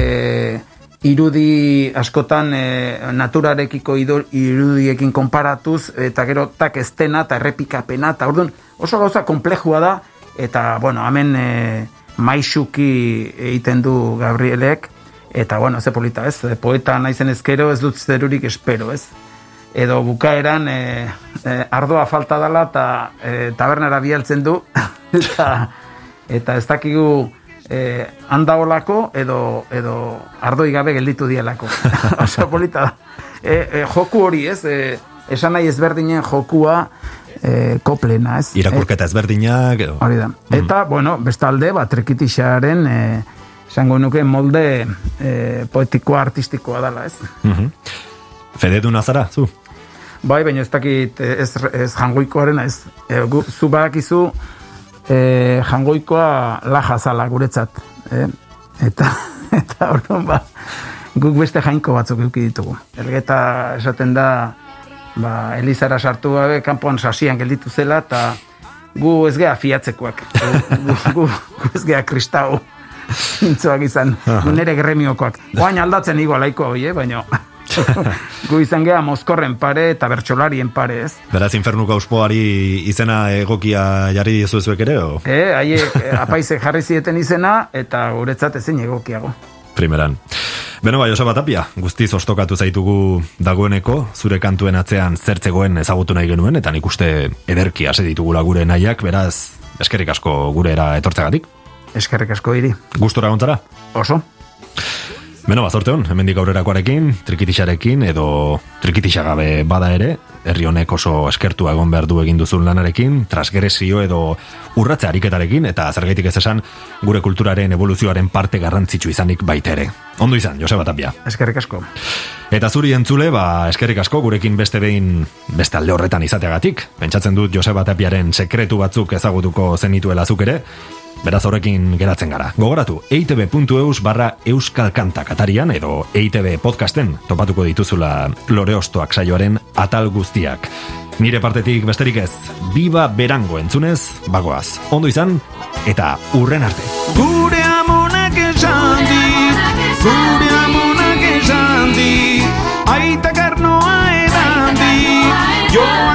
irudi askotan e, naturarekiko irudiekin konparatuz, eta gero tak estena eta errepikapena, eta orduan oso gauza komplejua da, eta, bueno, hemen e, maixuki egiten du Gabrielek, Eta, bueno, ze polita, ez? Poeta naizen ezkero ez dut zerurik espero, ez? Edo bukaeran e, e, ardoa falta dela eta e, tabernara bialtzen du eta, eta ez dakigu e, handaolako edo, edo ardoi gabe gelditu dielako. Oso polita da. E, e, joku hori, ez? E, esan nahi ezberdinen jokua e, koplena, ez? Irakurketa ezberdinak edo. Hori da. Mm. Eta, bueno, bestalde, bat, trekitixaren... E, esango nuke molde e, poetikoa artistikoa dela, ez? Mm -hmm. Fede du nazara, zu? Bai, baina ez dakit ez, ez jangoikoaren, ez e, gu, zu badakizu e, jangoikoa laja zala guretzat, e? eta eta orduan ba, guk beste jainko batzuk euki ditugu. Elgeta esaten da, ba, Elizara sartu gabe, kanpoan sasian gelditu zela, eta gu ez gea fiatzekoak, gu, gu, gu, gu ez gea kristau zintzoak izan, nire gremiokoak. Oain aldatzen igo laiko hoi, eh? baina... Gu izan geha mozkorren pare eta bertxolarien pare, ez? Beraz, infernuko auspoari izena egokia jarri diezuezuek ere, o? Eh, haie, apaize jarri zieten izena, eta guretzat ezin egokiago. Primeran. Beno bai, Joseba Tapia, guztiz ostokatu zaitugu dagoeneko, zure kantuen atzean zertzegoen ezagutu nahi genuen, eta nik uste ederki ase ditugula gure nahiak, beraz, eskerrik asko gure era etortzagatik. Eskerrik asko hiri. Gustora gontzara? Oso. Beno, bazorte hon, hemendik aurrerakoarekin, trikitixarekin, edo trikitixagabe bada ere, herri honek oso eskertua egon behar du egin duzun lanarekin, transgresio edo urratze ariketarekin, eta zergaitik ez esan, gure kulturaren evoluzioaren parte garrantzitsu izanik baita ere. Ondo izan, Joseba Tapia. Eskerrik asko. Eta zuri entzule, ba, eskerrik asko, gurekin beste behin beste alde horretan izateagatik. Pentsatzen dut Joseba Tapiaren sekretu batzuk ezagutuko zenituela zuk ere, Beraz horrekin geratzen gara. Gogoratu, eitb.eus barra euskalkantak atarian edo eitb podcasten topatuko dituzula lore ostoak saioaren atal guztiak. Nire partetik besterik ez, biba berango entzunez, bagoaz. Ondo izan, eta urren arte. Gure amonak esan di, gure amonak esan di, aita karnoa edan di, joan.